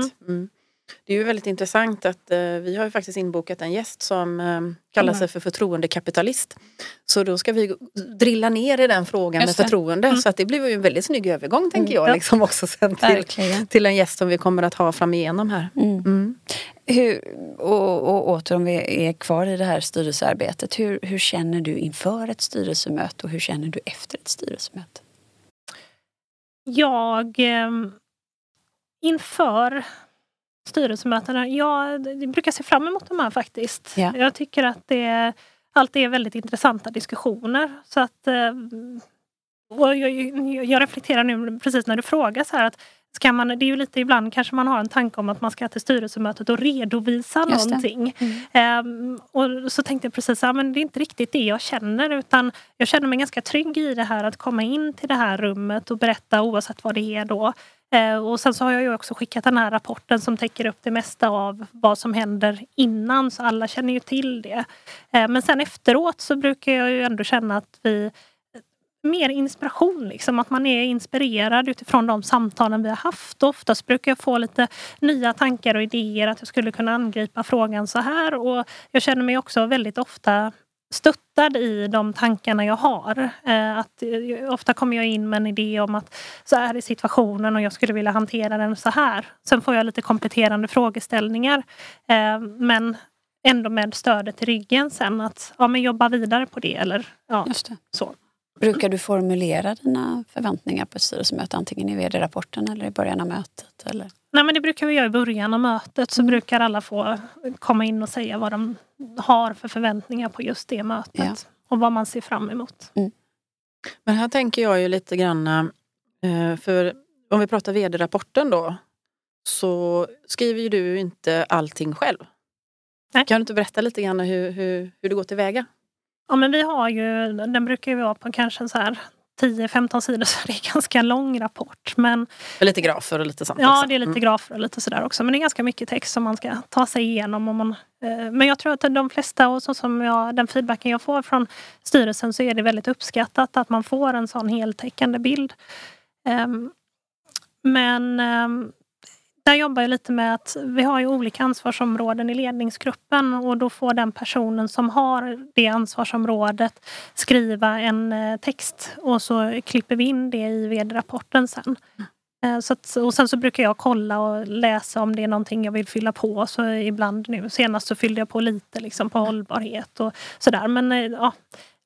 Mm. mm. Det är ju väldigt intressant att eh, vi har ju faktiskt inbokat en gäst som eh, kallar sig för förtroendekapitalist. Så då ska vi drilla ner i den frågan med förtroende. Mm. Så att det blir ju en väldigt snygg övergång tänker jag. Mm, liksom också sen till, till en gäst som vi kommer att ha fram igenom här. Mm. mm. Hur, och, och åter om vi är kvar i det här styrelsearbetet. Hur, hur känner du inför ett styrelsemöte och hur känner du efter ett styrelsemöte? Jag eh, inför styrelsemötena, jag brukar se fram emot de här faktiskt. Ja. Jag tycker att det alltid är väldigt intressanta diskussioner. Så att, eh, och jag, jag reflekterar nu precis när du frågar så här att ska man, det är ju lite ibland kanske man har en tanke om att man ska till styrelsemötet och redovisa Just någonting. Mm. Um, och så tänkte jag precis att men det är inte riktigt det jag känner utan jag känner mig ganska trygg i det här att komma in till det här rummet och berätta oavsett vad det är då. Eh, och sen så har jag ju också skickat den här rapporten som täcker upp det mesta av vad som händer innan så alla känner ju till det. Eh, men sen efteråt så brukar jag ju ändå känna att vi eh, mer inspiration, liksom, att man är inspirerad utifrån de samtalen vi har haft. Oftast brukar jag få lite nya tankar och idéer att jag skulle kunna angripa frågan så här. Och jag känner mig också väldigt ofta stöttad i de tankarna jag har. Eh, att, eh, ofta kommer jag in med en idé om att så här är situationen och jag skulle vilja hantera den så här. Sen får jag lite kompletterande frågeställningar. Eh, men ändå med stödet i ryggen sen att ja, men jobba vidare på det. Eller, ja, så. Brukar du formulera dina förväntningar på ett styrelsemöte antingen i vd-rapporten eller i början av mötet? Eller? Nej men det brukar vi göra i början av mötet så mm. brukar alla få komma in och säga vad de har för förväntningar på just det mötet ja. och vad man ser fram emot. Mm. Men här tänker jag ju lite grann, eh, för om vi pratar vd-rapporten då så skriver ju du inte allting själv. Nej. Kan du inte berätta lite grann hur, hur, hur du går tillväga? Ja men vi har ju, den brukar ju vara på kanske så här 10-15 sidor [LAUGHS] så det är en ganska lång rapport. Men, lite grafer och lite sånt Ja också. det är lite mm. grafer och lite sådär också. Men det är ganska mycket text som man ska ta sig igenom. Om man, eh, men jag tror att de flesta och så som jag, den feedbacken jag får från styrelsen så är det väldigt uppskattat att man får en sån heltäckande bild. Eh, men eh, där jobbar jag lite med att vi har ju olika ansvarsområden i ledningsgruppen och då får den personen som har det ansvarsområdet skriva en eh, text och så klipper vi in det i vd-rapporten sen. Eh, så att, och sen så brukar jag kolla och läsa om det är någonting jag vill fylla på. Så ibland nu, senast så fyllde jag på lite liksom på hållbarhet och sådär. Men eh, ja,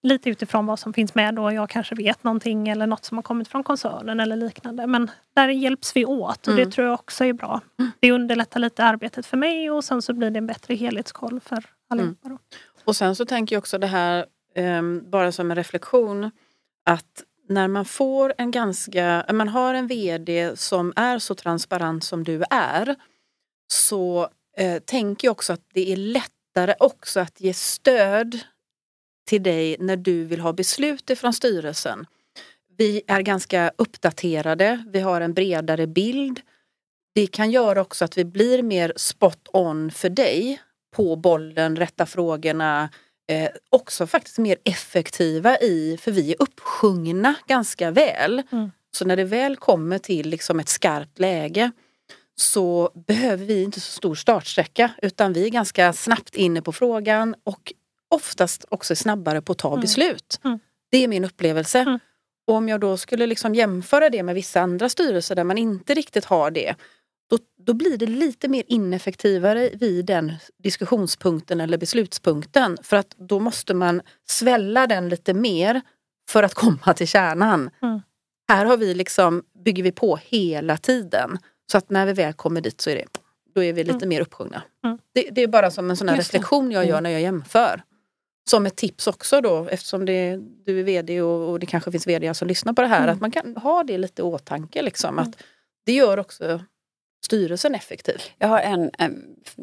lite utifrån vad som finns med då. Jag kanske vet någonting eller något som har kommit från koncernen eller liknande. Men där hjälps vi åt och Mm. det tror jag också är bra. Det underlättar lite arbetet för mig och sen så blir det en bättre helhetskoll för allihopa. Då. Och sen så tänker jag också det här, ehm, bara som en reflektion, att när man får en ganska, man har en VD som är så transparent som du är, så eh, tänker jag också att det är lättare också att ge stöd till dig när du vill ha beslut ifrån styrelsen. Vi är ganska uppdaterade, vi har en bredare bild. Det kan göra också att vi blir mer spot on för dig på bollen, rätta frågorna, eh, också faktiskt mer effektiva i, för vi är uppsjungna ganska väl. Mm. Så när det väl kommer till liksom ett skarpt läge så behöver vi inte så stor startsträcka utan vi är ganska snabbt inne på frågan och oftast också snabbare på att ta Mm. beslut. Mm. Det är min upplevelse. Mm. Och om jag då skulle liksom jämföra det med vissa andra styrelser där man inte riktigt har det då, då blir det lite mer ineffektivare vid den diskussionspunkten eller beslutspunkten. För att då måste man svälla den lite mer för att [LAUGHS] komma till kärnan. Mm. Här har vi liksom, bygger vi på hela tiden. Så att när vi väl kommer dit så är det, då är vi lite mer uppsjungna. Mm. Det, det är bara som en sån här reflektion jag gör Mm. när jag jämför. Som ett tips också då eftersom det, du är VD och, och det kanske finns VD som lyssnar på det här. Mm. Att man kan ha det lite i åtanke. Liksom, Mm. att det gör också styrelsen effektiv. Jag har en, eh,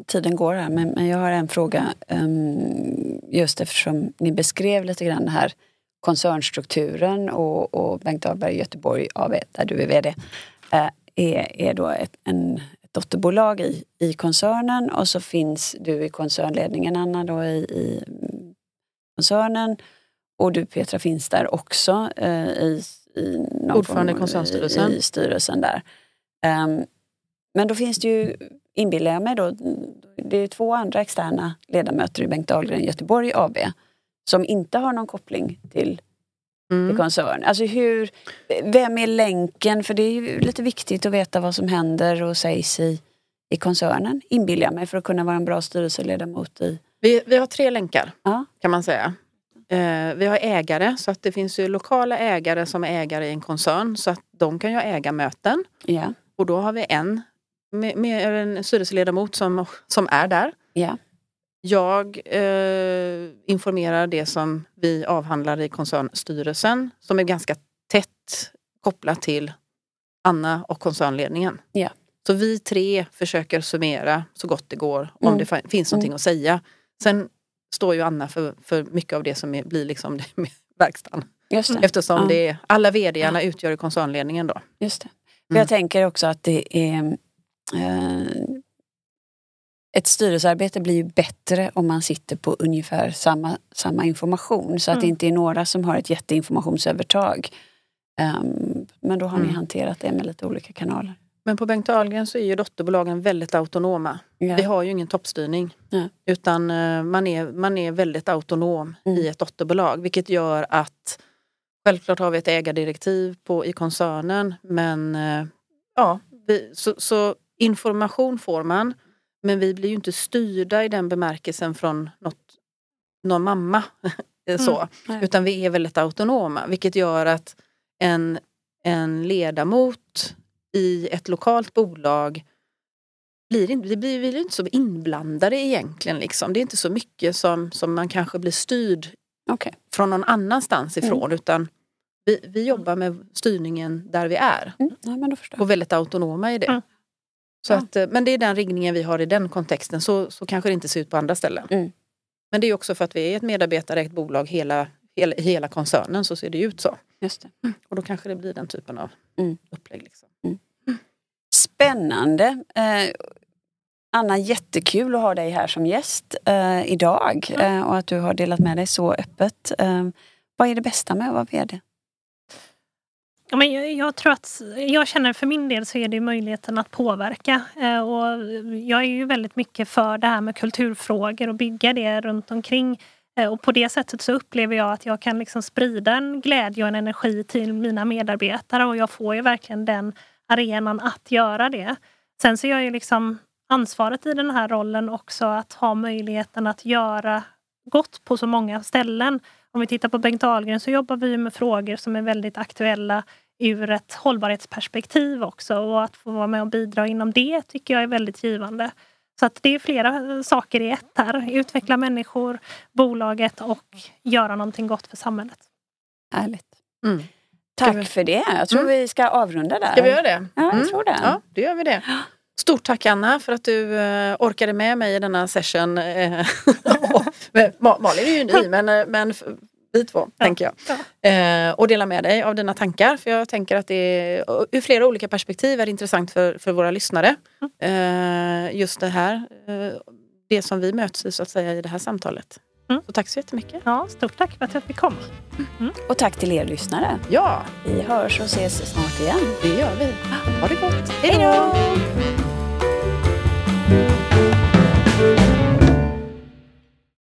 tiden går här, men, men jag har en fråga. ehm, just eftersom ni beskrev lite grann den här koncernstrukturen och, och Bengt Dahlberg Göteborg AB, där du är VD, eh, är, är då ett, en, ett dotterbolag i, i koncernen och så finns du i koncernledningen, Anna, då i, i koncernen. Och du Petra finns där också eh, i, i Ordförande i form- koncernstyrelsen. I, i styrelsen där. Ehm, men då finns det ju, inbillar jag mig då, det är två andra externa ledamöter i Bengt Dahlgren Göteborg AB som inte har någon koppling till, till Mm. koncern. Alltså hur, vem är länken? För det är ju lite viktigt att veta vad som händer och sägs i, i koncernen, inbillar jag mig, för att kunna vara en bra styrelseledamot i... Vi, vi har tre länkar Ja. kan man säga. Eh, vi har ägare så att det finns ju lokala ägare som är ägare i en koncern så att de kan ju ha ägarmöten. Ja. Och då har vi en, med, med en styrelseledamot som, som är där. ja. Jag eh, informerar det som vi avhandlar i koncernstyrelsen som är ganska tätt kopplat till Anna och koncernledningen. Ja. Så vi tre försöker summera så gott det går om Mm. det finns någonting att säga. Sen står ju Anna för, för mycket av det som är, blir liksom [LAUGHS] det verkstaden. Just det. Eftersom Ja. det är, alla vdarna utgör ju koncernledningen då. Just det. Mm. Jag tänker också att det är... Eh, ett styrelsearbete blir ju bättre om man sitter på ungefär samma, samma information. Så att det Mm. inte är några som har ett jätteinformationsövertag. Ehm, men då har ni Mm. hanterat det med lite olika kanaler. Men på Bengt Ahlgren så är ju dotterbolagen väldigt autonoma. Ja. Vi har ju ingen toppstyrning. Nej. Utan eh, man är, man är väldigt autonom Mm. i ett dotterbolag. Vilket gör att självklart har vi ett ägardirektiv på, i koncernen. Men eh, ja, vi, så, så information får man. Men vi blir ju inte styrda i den bemärkelsen från något, någon mamma. [LAUGHS] så. Nej. Utan vi är väldigt autonoma. Vilket gör att en, en ledamot i ett lokalt bolag blir inte, vi blir, vi blir inte så inblandade egentligen. Liksom. Det är inte så mycket som, som man kanske blir styrd Okej. från någon annanstans ifrån. Utan vi, vi jobbar med styrningen där vi är. Mm. Ja, men då förstår jag. Och väldigt autonoma i det. Mm. Så Ja. att, eh, men det är den riggningen vi har i den kontexten. Så, så kanske det inte ser ut på andra ställen. Mm. Men det är också för att vi är ett medarbetarägt bolag hela, hela, hela koncernen så ser det ut så. Just det. Och då kanske det blir den typen av Mm. upplägg. Liksom. Spännande. Eh, Anna, jättekul att ha dig här som gäst eh, idag eh, och att du har delat med dig så öppet. Eh, vad är det bästa med att vara VD? Ja, men jag, jag tror att, jag känner för min del så är det möjligheten att påverka. Eh, och jag är ju väldigt mycket för det här med kulturfrågor och bygga det runt omkring. Eh, och på det sättet så upplever jag att jag kan liksom sprida en glädje och en energi till mina medarbetare och jag får ju verkligen den arenan att göra det. Sen så är jag ju liksom ansvaret i den här rollen också att ha möjligheten att göra gott på så många ställen Om vi tittar på Bengt Ahlgren så jobbar vi med frågor som är väldigt aktuella ur ett hållbarhetsperspektiv också och att få vara med och bidra inom det tycker jag är väldigt givande. Så att det är flera saker i ett här. Utveckla människor, bolaget och göra någonting gott för samhället. Härligt. Mm. Tack vi- för det. Jag tror Mm. vi ska avrunda där. Ska vi göra det? Ja, jag Mm. tror det. Ja, då gör vi det. Stort tack Anna för att du eh, orkade med mig i denna session. eh, [LAUGHS] Malin är ju ny men, eh, men vi två tänker jag. Eh, och dela med dig av dina tankar för jag tänker att det är, ur flera olika perspektiv är det intressant för, för våra lyssnare. Eh, just det här, eh, det som vi möts i så att säga i det här samtalet. Mm. Så tack så jättemycket. Ja, stort tack för att jag fick komma. Och tack till er lyssnare. Ja, Vi hörs och ses snart igen. det gör vi. Ha det gott. Hej då!